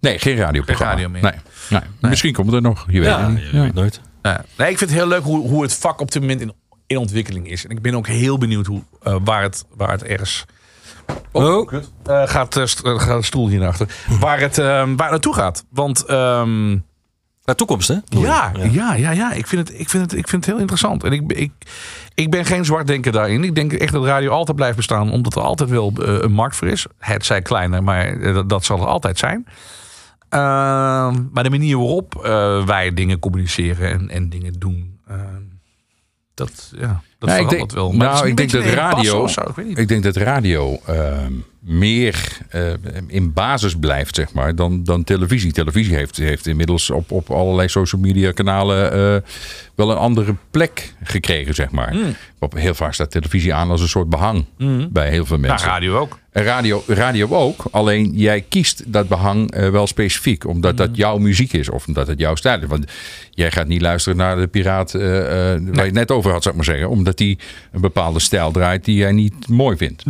nee, geen radioprogramma. radio meer. Nee, nee. Misschien komt het er nog, je weet het niet. je Ja. weet nooit. Ja. Nee, ik vind het heel leuk hoe, hoe het vak op dit moment in, in ontwikkeling is. En ik ben ook heel benieuwd hoe, eh, waar, het, waar het ergens... Oh. kut. Eh, gaat, st- gaat de stoel hier naar achter. Waar het, eh, waar het naartoe gaat. Want ehm, Naar toekomst, hè? ja, ja, ja, ja. Ik, vind het, ik, vind het, ik vind het heel interessant. En ik, ik, ik ben geen zwartdenker daarin. Ik denk echt dat radio altijd blijft bestaan. Omdat er altijd wel eh, een markt voor is. Het zij kleiner, maar eh, dat, dat zal er altijd zijn. Ehm, maar de manier waarop eh, wij dingen communiceren en, en dingen doen. ehm, dat, ja. Dat ik verandert denk, wel. Maar nou, ik denk dat beetje een radio, ik ik denk dat radio meer eh, in basis blijft, zeg maar, dan, dan televisie. Televisie heeft, heeft inmiddels op, op allerlei social media kanalen eh, wel een andere plek gekregen, zeg maar. Hmm. Op, heel vaak staat televisie aan als een soort behang bij heel veel Nou, mensen. radio ook. Radio, radio ook, alleen jij kiest dat behang eh, wel specifiek. Omdat dat jouw muziek is of omdat het jouw stijl is. Want jij gaat niet luisteren naar de piraat eh, eh, waar je het net over had, zou ik maar zeggen. Omdat die een bepaalde stijl draait die jij niet mooi vindt.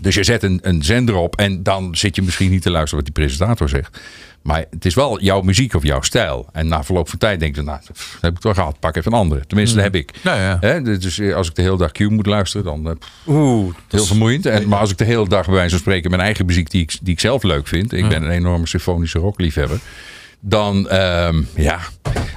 Dus je zet een, een zender op en dan zit je misschien niet te luisteren wat die presentator zegt. Maar het is wel jouw muziek of jouw stijl. En na verloop van tijd denk je, nou, pff, dat heb ik toch gehad. Pak even een andere. Tenminste, dat heb ik. Ja, ja. Hè, dus eh, als ik de hele dag Q moet luisteren, dan eh, pff, Oeh, heel vermoeiend. En, maar als ik de hele dag bij wijze van spreken mijn eigen muziek die ik, die ik zelf leuk vind. Ik ben een enorme symfonische rockliefhebber. Dan, ehm, ja,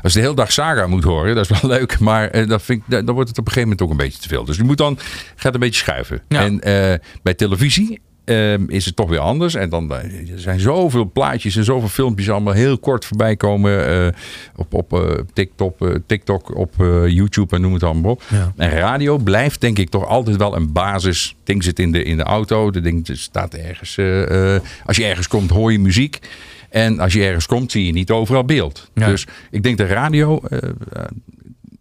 als je de hele dag Saga moet horen, dat is wel leuk. Maar eh, dat vind ik, dan wordt het op een gegeven moment ook een beetje te veel. Dus je moet dan, gaat een beetje schuiven. Ja. En eh, bij televisie ehm, is het toch weer anders. En dan eh, er zijn zoveel plaatjes en zoveel filmpjes allemaal heel kort voorbij komen. op op TikTok, TikTok, op YouTube en noem het allemaal op. Ja. En radio blijft denk ik toch altijd wel een basis. Het ding zit in de, in de auto. Het ding staat ergens. als je ergens komt hoor je muziek. En als je ergens komt zie je niet overal beeld. Ja. Dus ik denk dat radio eh,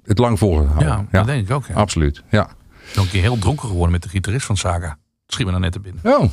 het lang vol gaat houden. Ja, dat denk ik ook. Ja. Absoluut, ja. Ik ben een keer heel dronken geworden met de gitarist van Saga. Schiet me dan net te binnen. Oh,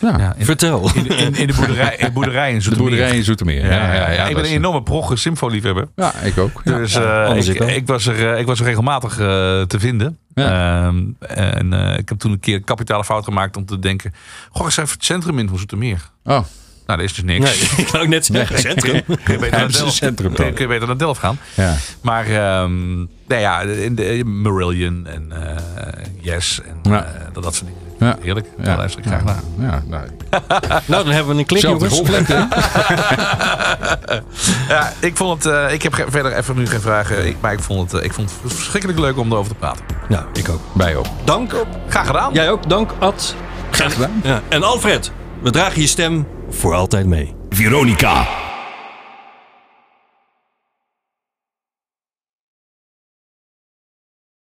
ja. Ja, in, vertel. in, in, in de boerderij, in de boerderij in De Zoetermeer. boerderij in Zoetermeer. Ja, ja, ja, ik ben een enorme prog symfoliefhebber. Ja, ik ook. Ja. Dus eh, ik, ik was er, eh, ik was er regelmatig eh, te vinden. Ehm, en eh, ik heb toen een keer een kapitale fout gemaakt om te denken... Goh, ik even het centrum in van Zoetermeer. Oh, Nou, dat is dus niks. Nee, ik kan ook net zeggen. Centrum. Kun je beter naar Delft, centrum kun je beter naar Delft gaan. ja. Maar nou ja, in de, Marillion en eh, Yes en Ja. eh, dat, dat soort dingen. Ja. Heerlijk, daar Ja. luister ik graag naar. Ja, nou, Nou, dan hebben we een klik, zelfde jongens. Ja, ik vond het, eh, ik heb verder even nu geen vragen, ik, maar ik vond, het, ik vond het verschrikkelijk leuk om erover te praten. Ja, ik ook. Bij ook. Dank. Graag gedaan. Jij ook. Dank, Ad. Graag gedaan. Ja. En Alfred, we dragen je stem voor altijd mee. Veronica.